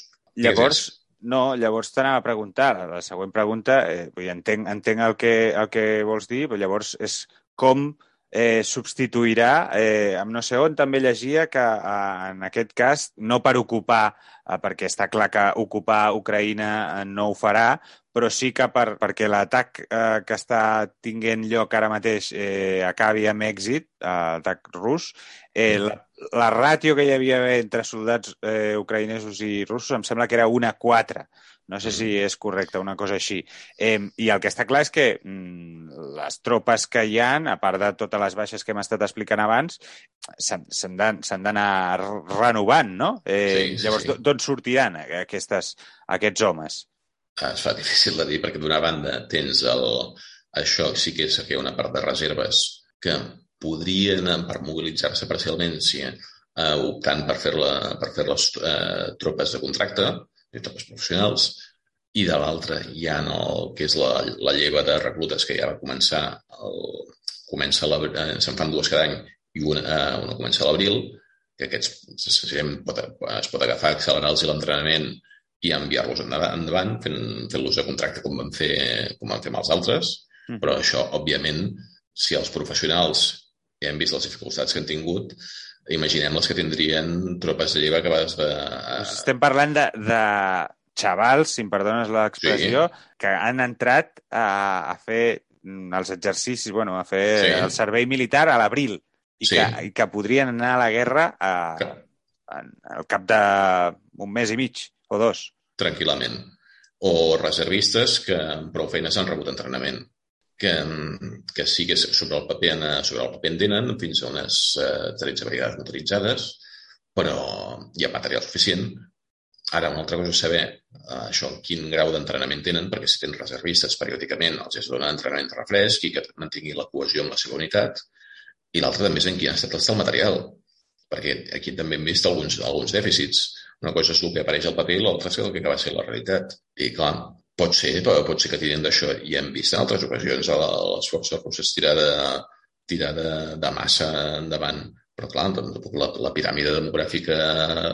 Llavors, no, llavors t'anava a preguntar, la següent pregunta, eh, vull dir, entenc, entenc el, que, el que vols dir, però llavors és com eh, substituirà, eh, amb no sé on també llegia que eh, en aquest cas, no per ocupar, eh, perquè està clar que ocupar Ucraïna eh, no ho farà, però sí que per, perquè l'atac eh, que està tinguent lloc ara mateix eh, acabi amb èxit, eh, l'atac rus, eh, la, la ràtio que hi havia entre soldats eh, ucraïnesos i russos em sembla que era una a 4. No sé si és correcte, una cosa així. Eh, I el que està clar és que mm, les tropes que hi han, a part de totes les baixes que hem estat explicant abans, s'han d'anar renovant, no? Eh, sí, sí, llavors, sí. d'on sortiran aquestes, aquests homes? Ah, es fa difícil de dir perquè d'una banda tens el, això sí que és que una part de reserves que podrien per mobilitzar-se parcialment si, eh, optant per fer, la, per fer les eh, tropes de contracte, de tropes professionals, i de l'altra hi ha el que és la, la lleva de reclutes que ja va començar, el, comença eh, se'n fan dues cada any i una, eh, una comença a l'abril, que aquests es pot, es pot agafar, accelerar-los l'entrenament i enviar-los endavant fent-los fent a contracte com van fer, com van fer amb els altres. Mm. Però això, òbviament, si els professionals ja hem vist les dificultats que han tingut, imaginem les que tindrien tropes de lleva acabades de... Pues estem parlant de, de xavals, si em perdones l'expressió, sí. que han entrat a, a fer els exercicis, bueno, a fer sí. el servei militar a l'abril i, sí. que, i que podrien anar a la guerra a, a, al cap d'un mes i mig o dos. Tranquil·lament. o reservistes que amb prou feines han rebut entrenament que, que sí que sobre el paper, sobre el paper en tenen fins a unes eh, 13 brigades motoritzades, però hi ha material suficient. Ara, una altra cosa és saber eh, això, quin grau d'entrenament tenen, perquè si tens reservistes periòdicament els es dona entrenament refresc i que mantingui la cohesió amb la seva unitat. I l'altra també és en quin estat està el material, perquè aquí també hem vist alguns, alguns dèficits. Una cosa és el que apareix al paper i l'altra és el que acaba ser la realitat. I clar, Pot ser, però pot ser que tirin d'això. I hem vist en altres ocasions a les forces russes tirar de, tirar de, de massa endavant. Però, clar, doncs, la, la piràmide demogràfica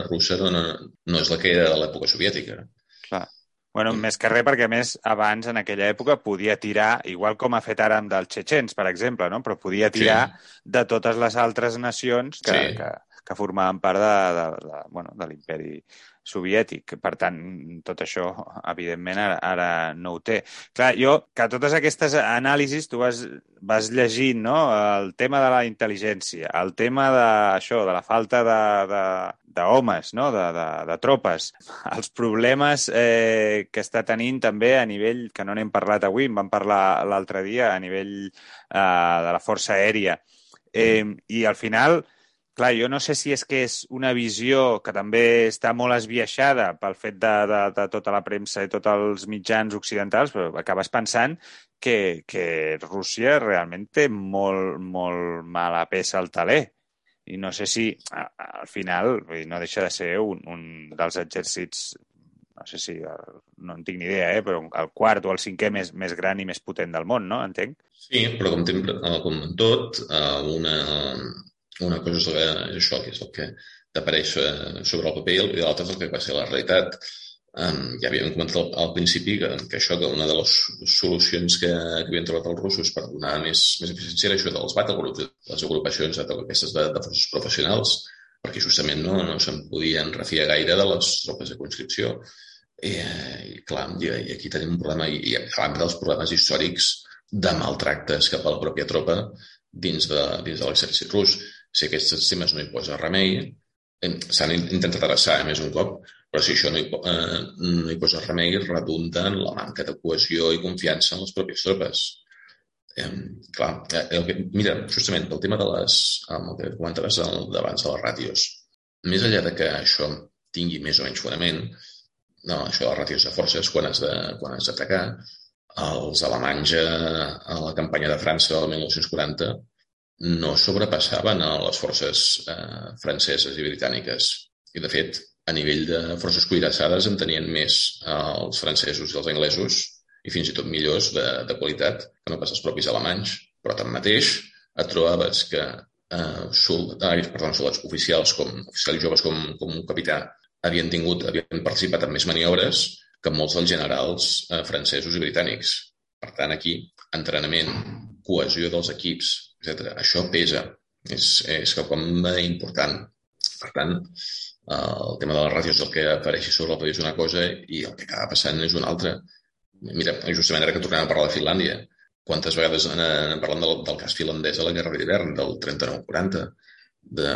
russa no, no és la que era de l'època soviètica. Clar. Bueno, més que res, perquè més abans, en aquella època, podia tirar, igual com ha fet ara amb dels txetxens, per exemple, no? però podia tirar sí. de totes les altres nacions que, sí. que, que formaven part de, de, de, bueno, de l'imperi soviètic. Per tant, tot això, evidentment, ara, ara no ho té. Clar, jo, que totes aquestes anàlisis tu vas, vas llegint, no?, el tema de la intel·ligència, el tema de, això, de la falta de, de, d'homes, no? de, de, de tropes, els problemes eh, que està tenint també a nivell, que no n'hem parlat avui, en vam parlar l'altre dia, a nivell eh, de la força aèria. Eh, I al final, Clar, jo no sé si és que és una visió que també està molt esbiaixada pel fet de, de, de tota la premsa i tots els mitjans occidentals, però acabes pensant que, que Rússia realment té molt, molt mala peça al taler. I no sé si, al final, no deixa de ser un, un dels exèrcits no sé si, no en tinc ni idea, eh, però el quart o el cinquè més, més gran i més potent del món, no? Entenc? Sí, però com, com tot, eh, una, una cosa és, això, que és el que t'apareix eh, sobre el paper i l'altra és el que va ser la realitat. Ja havíem comentat al, principi que, que això, que una de les solucions que, que havien trobat els russos per donar més, més eficiència era això dels battlegroups, les agrupacions aquestes de, de forces professionals, perquè justament no, no se'n podien refiar gaire de les tropes de conscripció. I, eh, i clar, i, i aquí tenim un problema, i, i a banda dels problemes històrics de maltractes cap a la pròpia tropa dins de, dins de l'exèrcit rus si aquests sistemes no hi posa remei, s'han intentat adreçar més un cop, però si això no hi, eh, no hi posa remei, redunda en la manca de cohesió i confiança en les pròpies tropes. Eh, clar, eh, el que, mira, justament el tema de les, el que comentaves d'abans de les ràtios, més enllà de que això tingui més o menys fonament, no, això de les ràtios de forces, quan has d'atacar, els alemanys a, a la campanya de França del 1940 no sobrepassaven a les forces eh, franceses i britàniques. I, de fet, a nivell de forces cuirassades en tenien més eh, els francesos i els anglesos, i fins i tot millors de, de qualitat que no pas els propis alemanys. Però tanmateix et trobaves que eh, soldats, perdó, soldats oficials, com oficials joves com, com un capità, havien tingut, havien participat en més maniobres que molts dels generals eh, francesos i britànics. Per tant, aquí, entrenament, cohesió dels equips, etc. Això pesa, és, és quelcom important. Per tant, el tema de les ràtios, el que apareixi sobre el país és una cosa i el que acaba passant és una altra. Mira, justament ara que tornem a parlar de Finlàndia, quantes vegades anem parlant del, del cas finlandès a la Guerra d'hivern, del 39-40, de,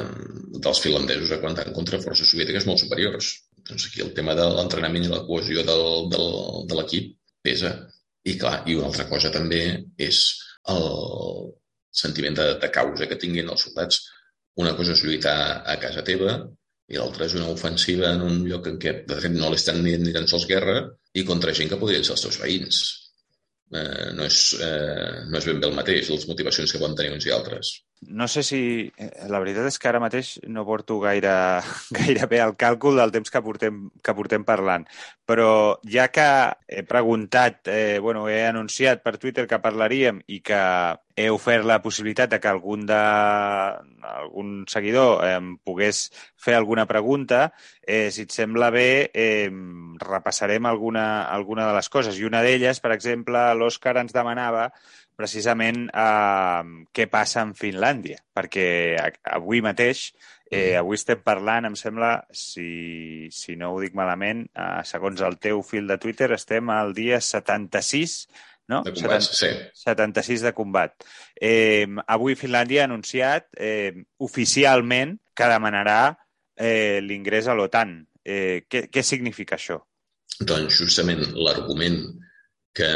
dels finlandesos aguantant contra forces soviètiques molt superiors. Doncs aquí el tema de l'entrenament i la cohesió del, del, de l'equip pesa. I clar, i una altra cosa també és el, sentiment de, de causa que tinguin els soldats. Una cosa és lluitar a casa teva i l'altra és una ofensiva en un lloc en què, de fet, no l'estan ni, ni tan sols guerra i contra gent que podrien ser els teus veïns. Eh, no, és, eh, no és ben bé el mateix, les motivacions que poden tenir uns i altres. No sé si... Eh, la veritat és que ara mateix no porto gaire, gaire bé el càlcul del temps que portem, que portem parlant, però ja que he preguntat, eh, bueno, he anunciat per Twitter que parlaríem i que he ofert la possibilitat de que algun, de, algun seguidor eh, pogués fer alguna pregunta, eh, si et sembla bé, eh, repassarem alguna, alguna de les coses. I una d'elles, per exemple, l'Òscar ens demanava precisament eh, què passa en Finlàndia, perquè avui mateix, eh, mm. avui estem parlant, em sembla, si, si no ho dic malament, eh, segons el teu fil de Twitter, estem al dia 76 no? De combat, 70, sí. 76 de combat. Eh, avui Finlàndia ha anunciat eh, oficialment que demanarà eh, l'ingrés a l'OTAN. Eh, què, què significa això? doncs justament l'argument que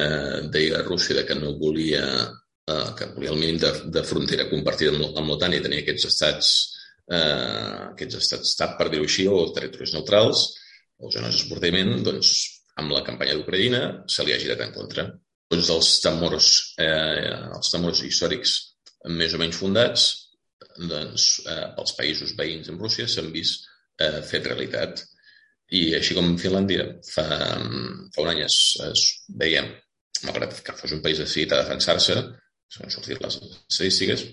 deia Rússia que no volia eh, que volia el mínim de, de frontera compartida amb, l'OTAN i tenir aquests estats eh, aquests estats estat, per dir-ho així, o territoris neutrals, o zones d'esportament, doncs amb la campanya d'Ucraïna se li ha girat en contra. Doncs els temors, eh, els temors històrics més o menys fundats, doncs eh, els països veïns amb Rússia s'han vist eh, fet realitat. I així com Finlàndia fa, fa un any es, es veiem, malgrat que fos un país decidit a defensar-se, són sortit les estadístiques,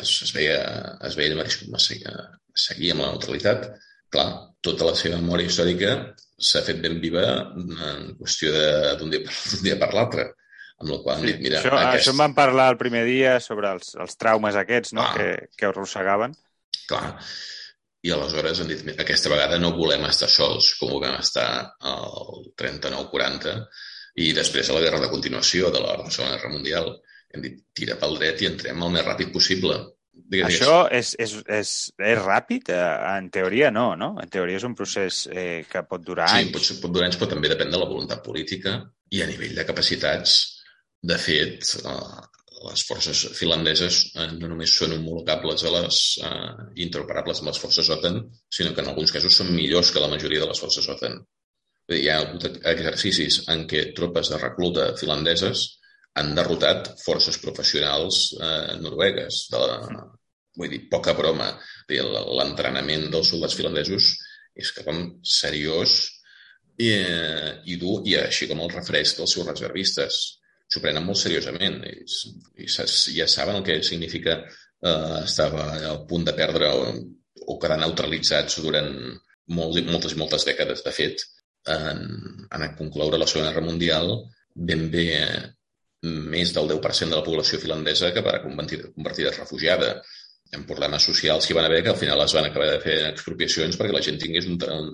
es, es veia, es veia mateix com seguir, amb la neutralitat. Clar, tota la seva memòria històrica s'ha fet ben viva en qüestió d'un dia, dia per l'altre amb la qual sí, dit, mira... Això, aquest... això en vam parlar el primer dia sobre els, els traumes aquests no? ah. que, que arrossegaven. Clar, i aleshores han dit, aquesta vegada no volem estar sols, com ho vam estar el 39-40, i després de la guerra de continuació de la Segona Guerra Mundial, hem dit, tira pel dret i entrem el més ràpid possible. Digues, Això és, és, és, és ràpid? Eh, en teoria no, no? En teoria és un procés eh, que pot durar sí, anys. Sí, pot, pot durar anys, però també depèn de la voluntat política i a nivell de capacitats. De fet, eh, les forces finlandeses eh, no només són homologables a les eh, interoperables amb les forces OTAN, sinó que en alguns casos són millors que la majoria de les forces OTAN. Hi ha hagut exercicis en què tropes de recluta finlandeses han derrotat forces professionals eh, noruegues. De la, vull dir, poca broma. L'entrenament dels soldats finlandesos és que com seriós i, eh, i dur, i així com el refresc dels seus reservistes s'ho prenen molt seriosament i, i ja saben el que significa eh, estar al punt de perdre o, o quedar neutralitzats durant molt, moltes i moltes dècades. De fet, en, en concloure la Segona Guerra Mundial, ben bé més del 10% de la població finlandesa que va convertir, convertida refugiada en problemes socials que van haver que al final es van acabar de fer expropiacions perquè la gent tingués un, un,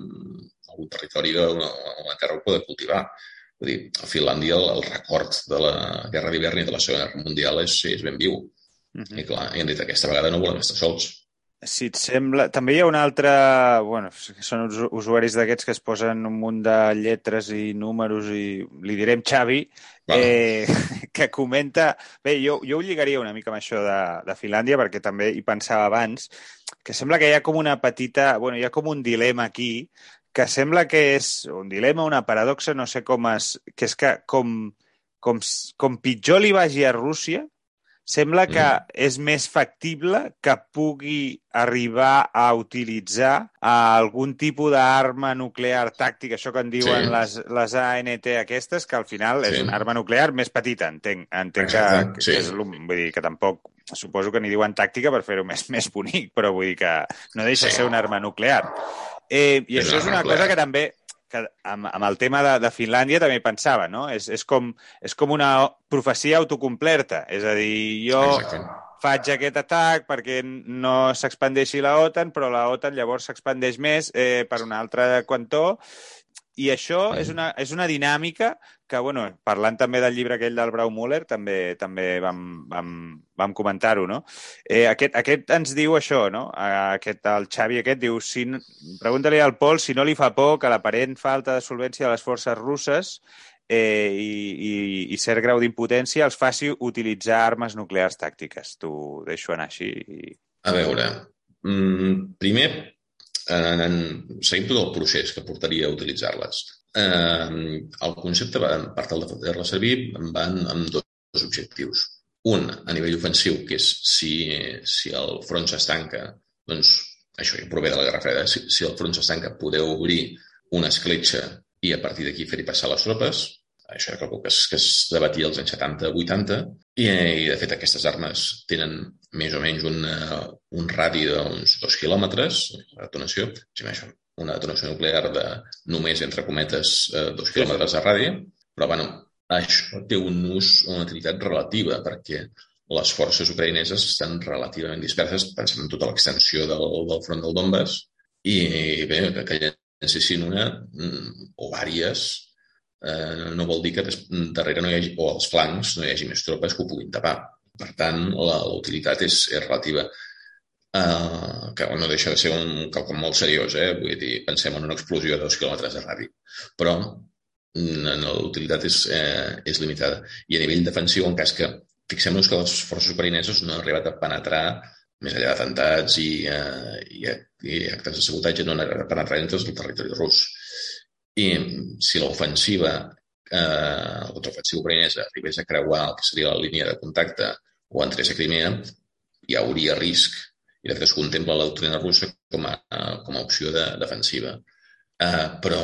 un territori on, on terra ho poder cultivar. Vull dir, a Finlàndia el, el record de la Guerra d'hivern i de la Segona Guerra Mundial és, és ben viu. Uh -huh. I clar, i han dit, aquesta vegada no volem estar sols. Si et sembla... També hi ha un altre... Bueno, són usuaris d'aquests que es posen un munt de lletres i números i li direm Xavi, eh, que comenta... Bé, jo, jo ho lligaria una mica amb això de, de Finlàndia perquè també hi pensava abans, que sembla que hi ha com una petita... Bueno, hi ha com un dilema aquí que sembla que és un dilema, una paradoxa, no sé com es... que és que com, com, com pitjor li vagi a Rússia, sembla que mm. és més factible que pugui arribar a utilitzar algun tipus d'arma nuclear tàctica, això que en diuen sí. les, les ANT aquestes, que al final sí. és una arma nuclear més petita, entenc. Entenc Exacte, que, sí. que és, vull dir, que tampoc suposo que n'hi diuen tàctica per fer-ho més, més bonic, però vull dir que no deixa sí. ser una arma nuclear. Eh, I això és una cosa que també que amb, amb el tema de, de Finlàndia també pensava, no? És, és, com, és com una profecia autocomplerta. És a dir, jo Exacte. faig aquest atac perquè no s'expandeixi la OTAN, però la OTAN llavors s'expandeix més eh, per un altre quantó i això mm. és una, és una dinàmica que, bueno, parlant també del llibre aquell del Brau Müller, també també vam, vam, vam comentar-ho, no? Eh, aquest, aquest ens diu això, no? Aquest, el Xavi aquest diu, si, pregunta-li al Pol si no li fa por que l'aparent falta de solvència de les forces russes eh, i, i, i cert grau d'impotència els faci utilitzar armes nuclears tàctiques. T'ho deixo anar així. A veure, mm, primer en, en, seguim tot el procés que portaria a utilitzar-les. Eh, el concepte, va, per tal de fer-la servir, van amb dos objectius. Un, a nivell ofensiu, que és si, si el front s'estanca, doncs això ja prové de la Guerra Freda, si, si el front s'estanca podeu obrir una escletxa i a partir d'aquí fer-hi passar les tropes, això era que es, que es debatia als anys 70-80, i, i de fet aquestes armes tenen més o menys un, un radi d'uns dos quilòmetres, la detonació, si això, una detonació nuclear de només, entre cometes, eh, dos quilòmetres de radi, però bueno, això té un ús, una utilitat relativa, perquè les forces ucraïneses estan relativament disperses, pensem en tota l'extensió del, del front del Donbass, i bé, que llancessin una mm, o vàries eh, no vol dir que darrere no hi hagi, o als flancs no hi hagi més tropes que ho puguin tapar. Per tant, la, la utilitat és, és relativa. Uh, que no deixa de ser un quelcom molt seriós, eh? Vull dir, pensem en una explosió de dos quilòmetres de radi. Però l'utilitat és, eh, és limitada. I a nivell defensiu, en cas que fixem-nos que les forces ucraïneses no han arribat a penetrar més enllà d'atemptats i, eh, i, i actes de sabotatge no han arribat a penetrar dintre del territori rus. I si l'ofensiva, eh, la ucraïnesa arribés a creuar el que seria la línia de contacte o entrés a Crimea, hi hauria risc i de fet es contempla la doctrina russa com a, com a opció de, defensiva. Uh, però,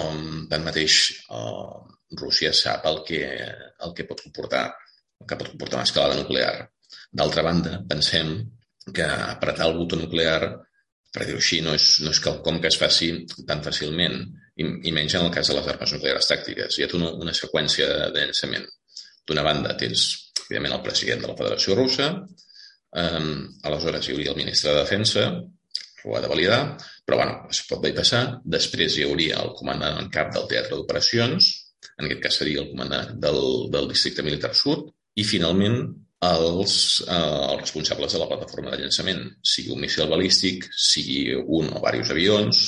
tanmateix, uh, Rússia sap el que, el que pot comportar, el que pot comportar una escalada nuclear. D'altra banda, pensem que apretar el botó nuclear, per dir-ho així, no és, no és quelcom que es faci tan fàcilment, i, i menys en el cas de les armes nuclears tàctiques. Hi ha una, una seqüència de llançament. D'una banda, tens, evidentment, el president de la Federació Russa, Um, aleshores hi hauria el ministre de Defensa, ho ha de validar, però bueno, es pot bypassar. Després hi hauria el comandant en cap del teatre d'operacions, en aquest cas seria el comandant del, del districte militar sud, i finalment els, eh, els responsables de la plataforma de llançament, sigui un missil balístic, sigui un o diversos avions,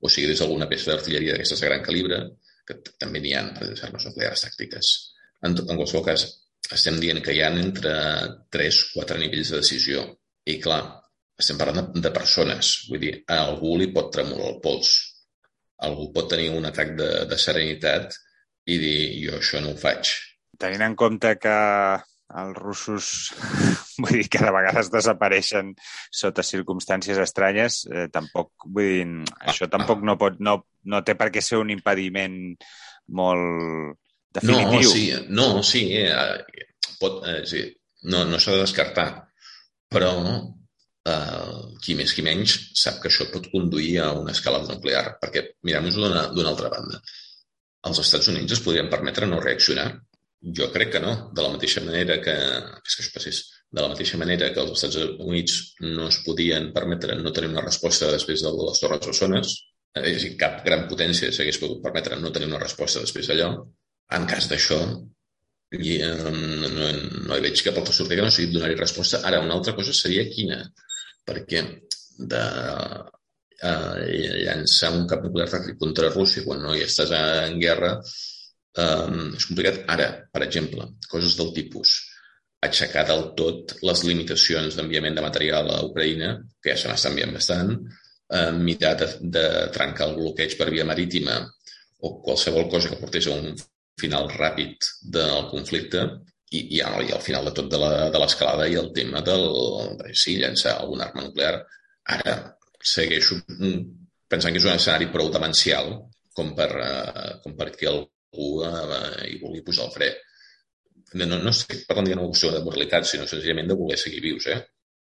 o sigui des d'alguna peça d'artilleria d'aquestes de gran calibre, que també n'hi ha per armes nuclears tàctiques. En, en qualsevol cas, estem dient que hi ha entre 3-4 nivells de decisió. I clar, estem parlant de, de persones. Vull dir, a algú li pot tremolar el pols. Algú pot tenir un atac de, de serenitat i dir, jo això no ho faig. Tenint en compte que els russos, vull dir, cada vegada desapareixen sota circumstàncies estranyes, eh, tampoc, vull dir, això tampoc no, pot, no, no té per què ser un impediment molt definitiu. No, sí, no, sí, eh, pot, eh, sí, no, no s'ha de descartar, però eh, qui més qui menys sap que això pot conduir a una escalada nuclear, perquè mirem-nos d'una altra banda. Els Estats Units es podrien permetre no reaccionar? Jo crec que no. De la mateixa manera que, que és que això passés, de la mateixa manera que els Estats Units no es podien permetre no tenir una resposta després de les Torres Bessones, és a dir, cap gran potència s'hagués pogut permetre no tenir una resposta després d'allò, en cas d'això, i, eh, no, no, no hi veig cap altra sortida que no sigui donar-hi resposta. Ara, una altra cosa seria quina? Perquè de eh, llançar un cap nuclear contra Rússia quan no hi estàs en guerra eh, és complicat. Ara, per exemple, coses del tipus aixecar del tot les limitacions d'enviament de material a Ucraïna, que ja se n'està enviant bastant, eh, mirar de, de trencar el bloqueig per via marítima o qualsevol cosa que portés a un final ràpid del conflicte i, i, i al final de tot de l'escalada i el tema del, de sí, llançar alguna arma nuclear. Ara segueixo pensant que és un escenari prou demencial com, per, uh, com perquè algú uh, hi vulgui posar el fre. No, no estic parlant de una qüestió de moralitat, sinó senzillament de voler seguir vius, eh?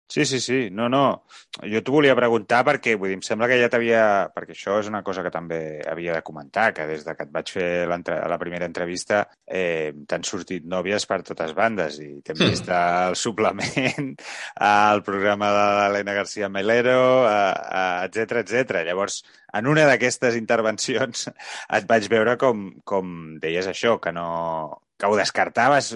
Sí, sí, sí. No, no. Jo t'ho volia preguntar perquè, vull dir, em sembla que ja t'havia... Perquè això és una cosa que també havia de comentar, que des de que et vaig fer la primera entrevista eh, t'han sortit nòvies per totes bandes i t'hem vist al suplement, al programa de l'Helena García Melero, etc etc. Llavors, en una d'aquestes intervencions et vaig veure com, com deies això, que no que ho descartaves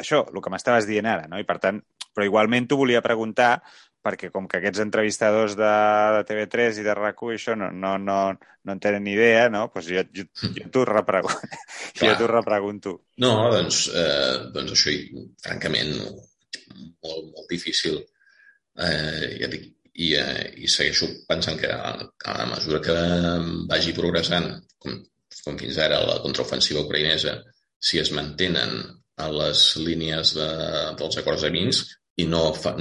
això, el que m'estaves dient ara, no? I per tant, però igualment t'ho volia preguntar perquè com que aquests entrevistadors de, de TV3 i de RAC1 això no, no, no, no en tenen ni idea, no? Pues jo, jo, jo t'ho repregunto. jo t'ho repregunto. No, doncs, eh, doncs això, francament, molt, molt difícil. Eh, ja dic, i, eh, i segueixo pensant que a, a la mesura que vagi progressant, com, com fins ara la contraofensiva ucraïnesa, si es mantenen a les línies de, dels acords de Minsk i no fa,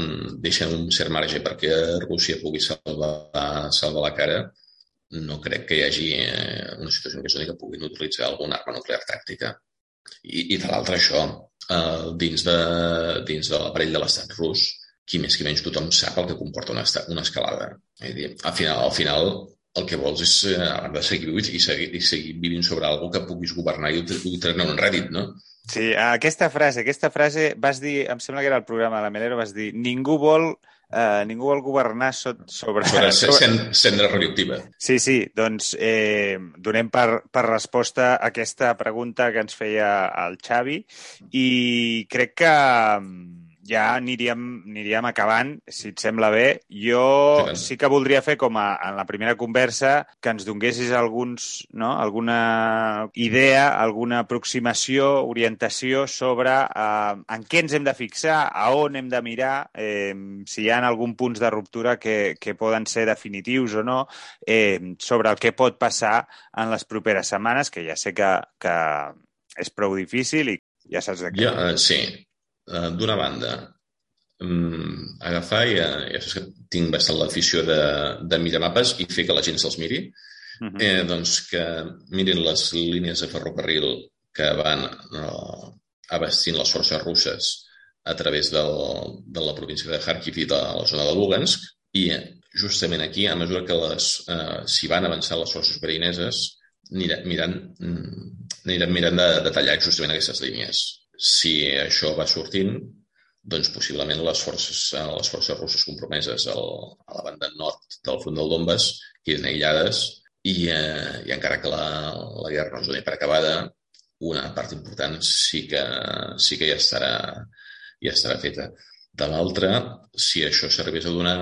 deixen un cert marge perquè Rússia pugui salvar, salvar la cara, no crec que hi hagi eh, una situació en què que puguin utilitzar alguna arma nuclear tàctica. I, i de l'altre, això, eh, dins de, dins de l'aparell de l'estat rus, qui més qui menys tothom sap el que comporta una, una escalada. És dir, al final, al final el que vols és eh, de seguir i seguir, i seguir vivint sobre alguna que puguis governar i, i treure un rèdit, no? Sí, aquesta frase, aquesta frase vas dir, em sembla que era el programa de la Melero, vas dir ningú vol eh, ningú vol governar so, sobre... Sobre, sobre... cendra radioactiva. Sí, sí, doncs eh, donem per, per resposta a aquesta pregunta que ens feia el Xavi i crec que mm, ja aniríem, aniríem acabant, si et sembla bé. Jo sí, sí que voldria fer, com a, en la primera conversa, que ens donguessis alguns, no? alguna idea, alguna aproximació, orientació sobre eh, en què ens hem de fixar, a on hem de mirar, eh, si hi ha algun punts de ruptura que, que poden ser definitius o no, eh, sobre el que pot passar en les properes setmanes, que ja sé que, que és prou difícil i ja saps de què. Ja, uh, sí, uh, d'una banda, um, agafar, ja, ja saps que tinc bastant l'afició de, de mirar mapes i fer que la gent se'ls miri, uh mhm. -huh. eh, doncs que mirin les línies de ferrocarril que van uh, abastint les forces russes a través del, de la província de Kharkiv i de la zona de Lugansk i justament aquí, a mesura que les, eh, s'hi van avançar les forces ucraïneses, aniran mirant, mm, aniran mirant de, de tallar justament aquestes línies. Si això va sortint, doncs possiblement les forces, eh, les forces russes compromeses al, a la banda nord del front del Donbass queden aïllades i, eh, i encara que la, la guerra no es doni per acabada, una part important sí que, sí que ja estarà, ja estarà feta. De l'altra, si això s'arribés a donar,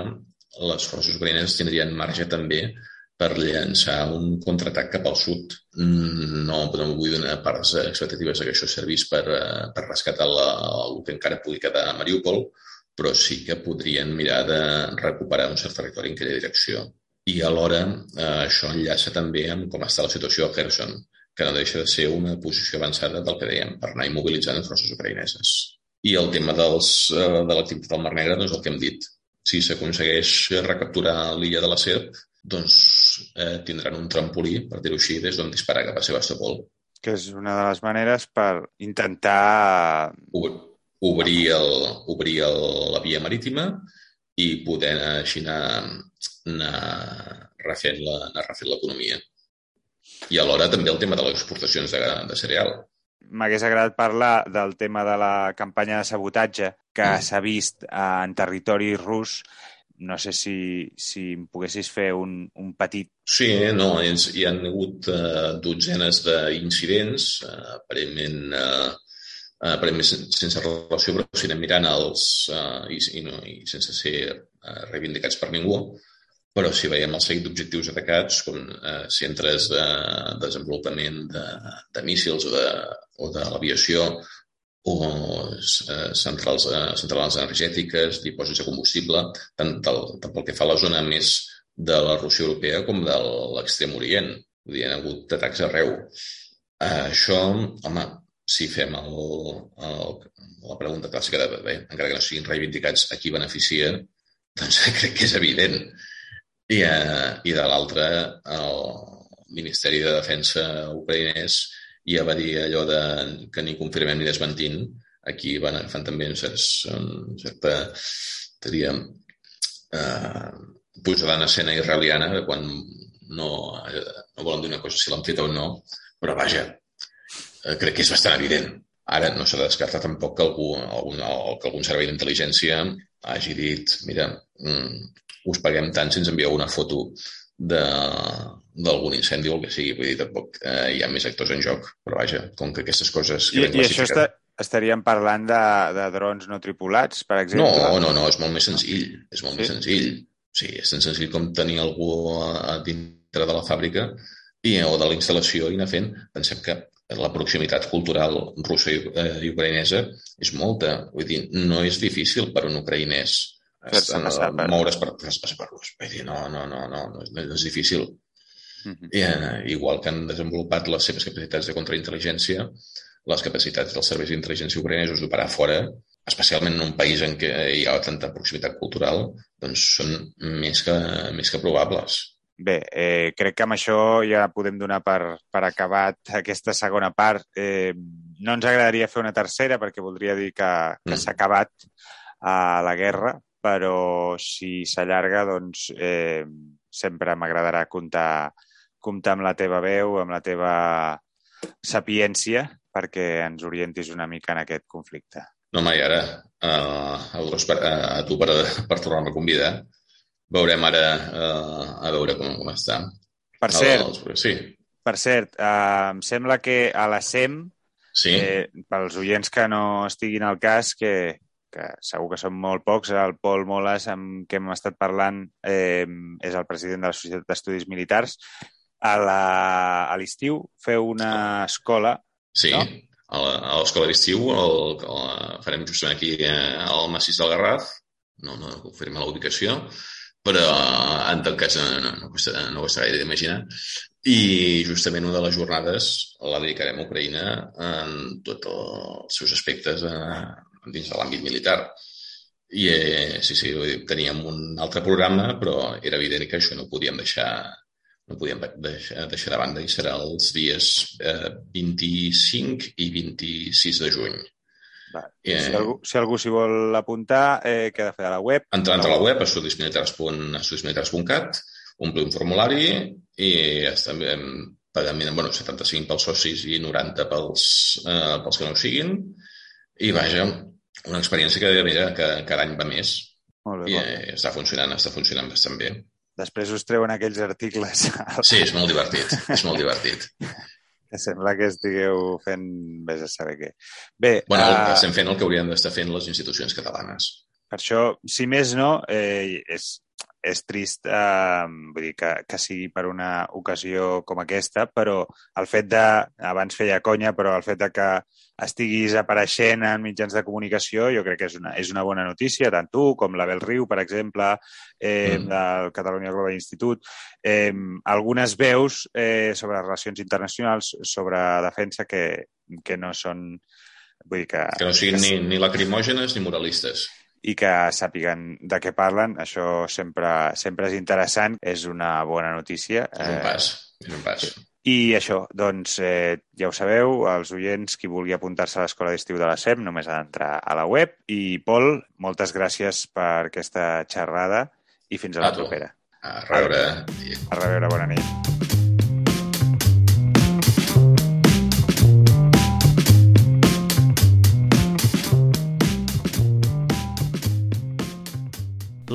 les forces ucraïneses tindrien marge també per llançar un contraatac cap al sud. Mm, no, no vull donar parts expectatives que això servís per, eh, per rescatar la, el que encara pugui quedar a Mariupol, però sí que podrien mirar de recuperar un cert territori en aquella direcció. I alhora eh, això enllaça també amb com està la situació a Kherson, que no deixa de ser una posició avançada del que dèiem, per anar immobilitzant les forces ucraïneses. I el tema dels, eh, de l'activitat del Mar Negre, doncs el que hem dit. Si s'aconsegueix recapturar l'illa de la Serp, doncs eh, tindran un trampolí, per dir-ho així, des d'on disparar cap a Sebastopol. Que és una de les maneres per intentar... Obrir, el, obrir el, la via marítima i poder així anar, anar refent l'economia. I alhora també el tema de les exportacions de, de cereal. M'hagués agradat parlar del tema de la campanya de sabotatge que mm. s'ha vist en territori rus no sé si, si em poguessis fer un, un petit... Sí, no, és, hi ha hagut uh, dotzenes d'incidents, uh, aparentment, uh, aparentment sense relació, però si anem mirant els, uh, i, i, no, i sense ser uh, reivindicats per ningú, però si veiem el seguit d'objectius atacats, com uh, centres de desenvolupament de, de míssils o de, o de l'aviació, o eh, centrals, eh, centrals energètiques, dipòsits de combustible, tant, del, tant pel que fa a la zona més de la Rússia europea com de l'extrem orient. Vull dir, hi ha hagut atacs arreu. Eh, això, home, si fem el, el, la pregunta clàssica de, bé, encara que no siguin reivindicats, a qui beneficia, doncs crec que és evident. I, eh, i de l'altre, el Ministeri de Defensa ucraïnès i ja va dir allò de que ni confirmem ni desmentint, aquí van agafant també un cert, un certa, diríem, eh, posada en escena israeliana de quan no, no volen dir una cosa si l'han feta o no, però vaja, eh, crec que és bastant evident. Ara no s'ha de descartar tampoc que algú, algun, que algun servei d'intel·ligència hagi dit mira, mm, us paguem tant si ens envieu una foto d'algun incendi o el que sigui. Vull dir, tampoc eh, hi ha més actors en joc, però vaja, com que aquestes coses... I, i això està, estaríem parlant de, de drons no tripulats, per exemple? No, no, no, és molt més senzill. És molt sí? més senzill. Sí, és tan senzill com tenir algú a, a dintre de la fàbrica i, o de la instal·lació i anar fent. Pensem que la proximitat cultural russa i, eh, i ucraïnesa és molta. Vull dir, no és difícil per un ucraïnès fer-se. Moure's per per rus. Vull dir, no, no, no, no, no, és, no és difícil. Uh -huh. I, eh, igual que han desenvolupat les seves capacitats de contraintel·ligència, les capacitats dels serveis d'intel·ligència ucraïnesos d'operar fora, especialment en un país en què hi ha tanta proximitat cultural, doncs són més que, més que probables. Bé, eh, crec que amb això ja podem donar per, per acabat aquesta segona part. Eh, no ens agradaria fer una tercera perquè voldria dir que, que mm. s'ha acabat eh, la guerra, però si s'allarga, doncs eh, sempre m'agradarà comptar, comptar amb la teva veu, amb la teva sapiència, perquè ens orientis una mica en aquest conflicte. No, mai ara, uh, a, a tu per, per tornar-me a convidar. Veurem ara uh, a veure com, com està. Per cert, sí. per cert uh, em sembla que a la SEM, sí. eh, pels oients que no estiguin al cas, que, que segur que són molt pocs, el Pol Moles, amb què hem estat parlant, eh, és el president de la Societat d'Estudis Militars. A l'estiu feu una escola, Sí, no? a l'escola d'estiu farem justament aquí eh, al massís del Garraf, no, no confirma la ubicació, però en tot cas no, no, no, costa, no costa gaire d'imaginar. I justament una de les jornades la dedicarem a Ucraïna en tots els seus aspectes eh, dins de l'àmbit militar. I eh, sí, sí, teníem un altre programa, però era evident que això no podíem deixar no podíem deixar, deixar de banda i serà els dies eh, 25 i 26 de juny. Va. Eh, si algú si algú s'hi vol apuntar, eh, què ha de fer a la web? Entrant a la web, estudismilitars.estudismilitars.cat, omplir un formulari i també pagament, bueno, 75 pels socis i 90 pels, eh, pels que no ho siguin. I vaja, una experiència que, mira, que cada any va més. Molt bé, I molt bé. eh, està funcionant, està funcionant bastant bé. Després us treuen aquells articles Sí, és molt divertit, és molt divertit. que sembla que estigueu fent vés a saber què. Bé, Bueno, eh, estem fent el que haurien d'estar fent les institucions catalanes. per això, si més no, eh, és, és trist eh, vull dir que, que sigui per una ocasió com aquesta, però el fet de, abans feia conya, però el fet de que estiguis apareixent en mitjans de comunicació jo crec que és una, és una bona notícia, tant tu com la Bel Riu, per exemple, eh, Mm. del Catalunya Global Institute, eh, algunes veus eh, sobre relacions internacionals, sobre defensa que, que no són... Vull dir que, Que no siguin ni, ni lacrimògenes ni moralistes. I que sàpiguen de què parlen. Això sempre, sempre és interessant, és una bona notícia. És un pas, és un pas. I això, doncs, eh, ja ho sabeu, els oients, qui vulgui apuntar-se a l'Escola d'Estiu de la SEM, només ha d'entrar a la web. I, Pol, moltes gràcies per aquesta xerrada i fins a la A propera. A reveure. I A reveure, bona nit.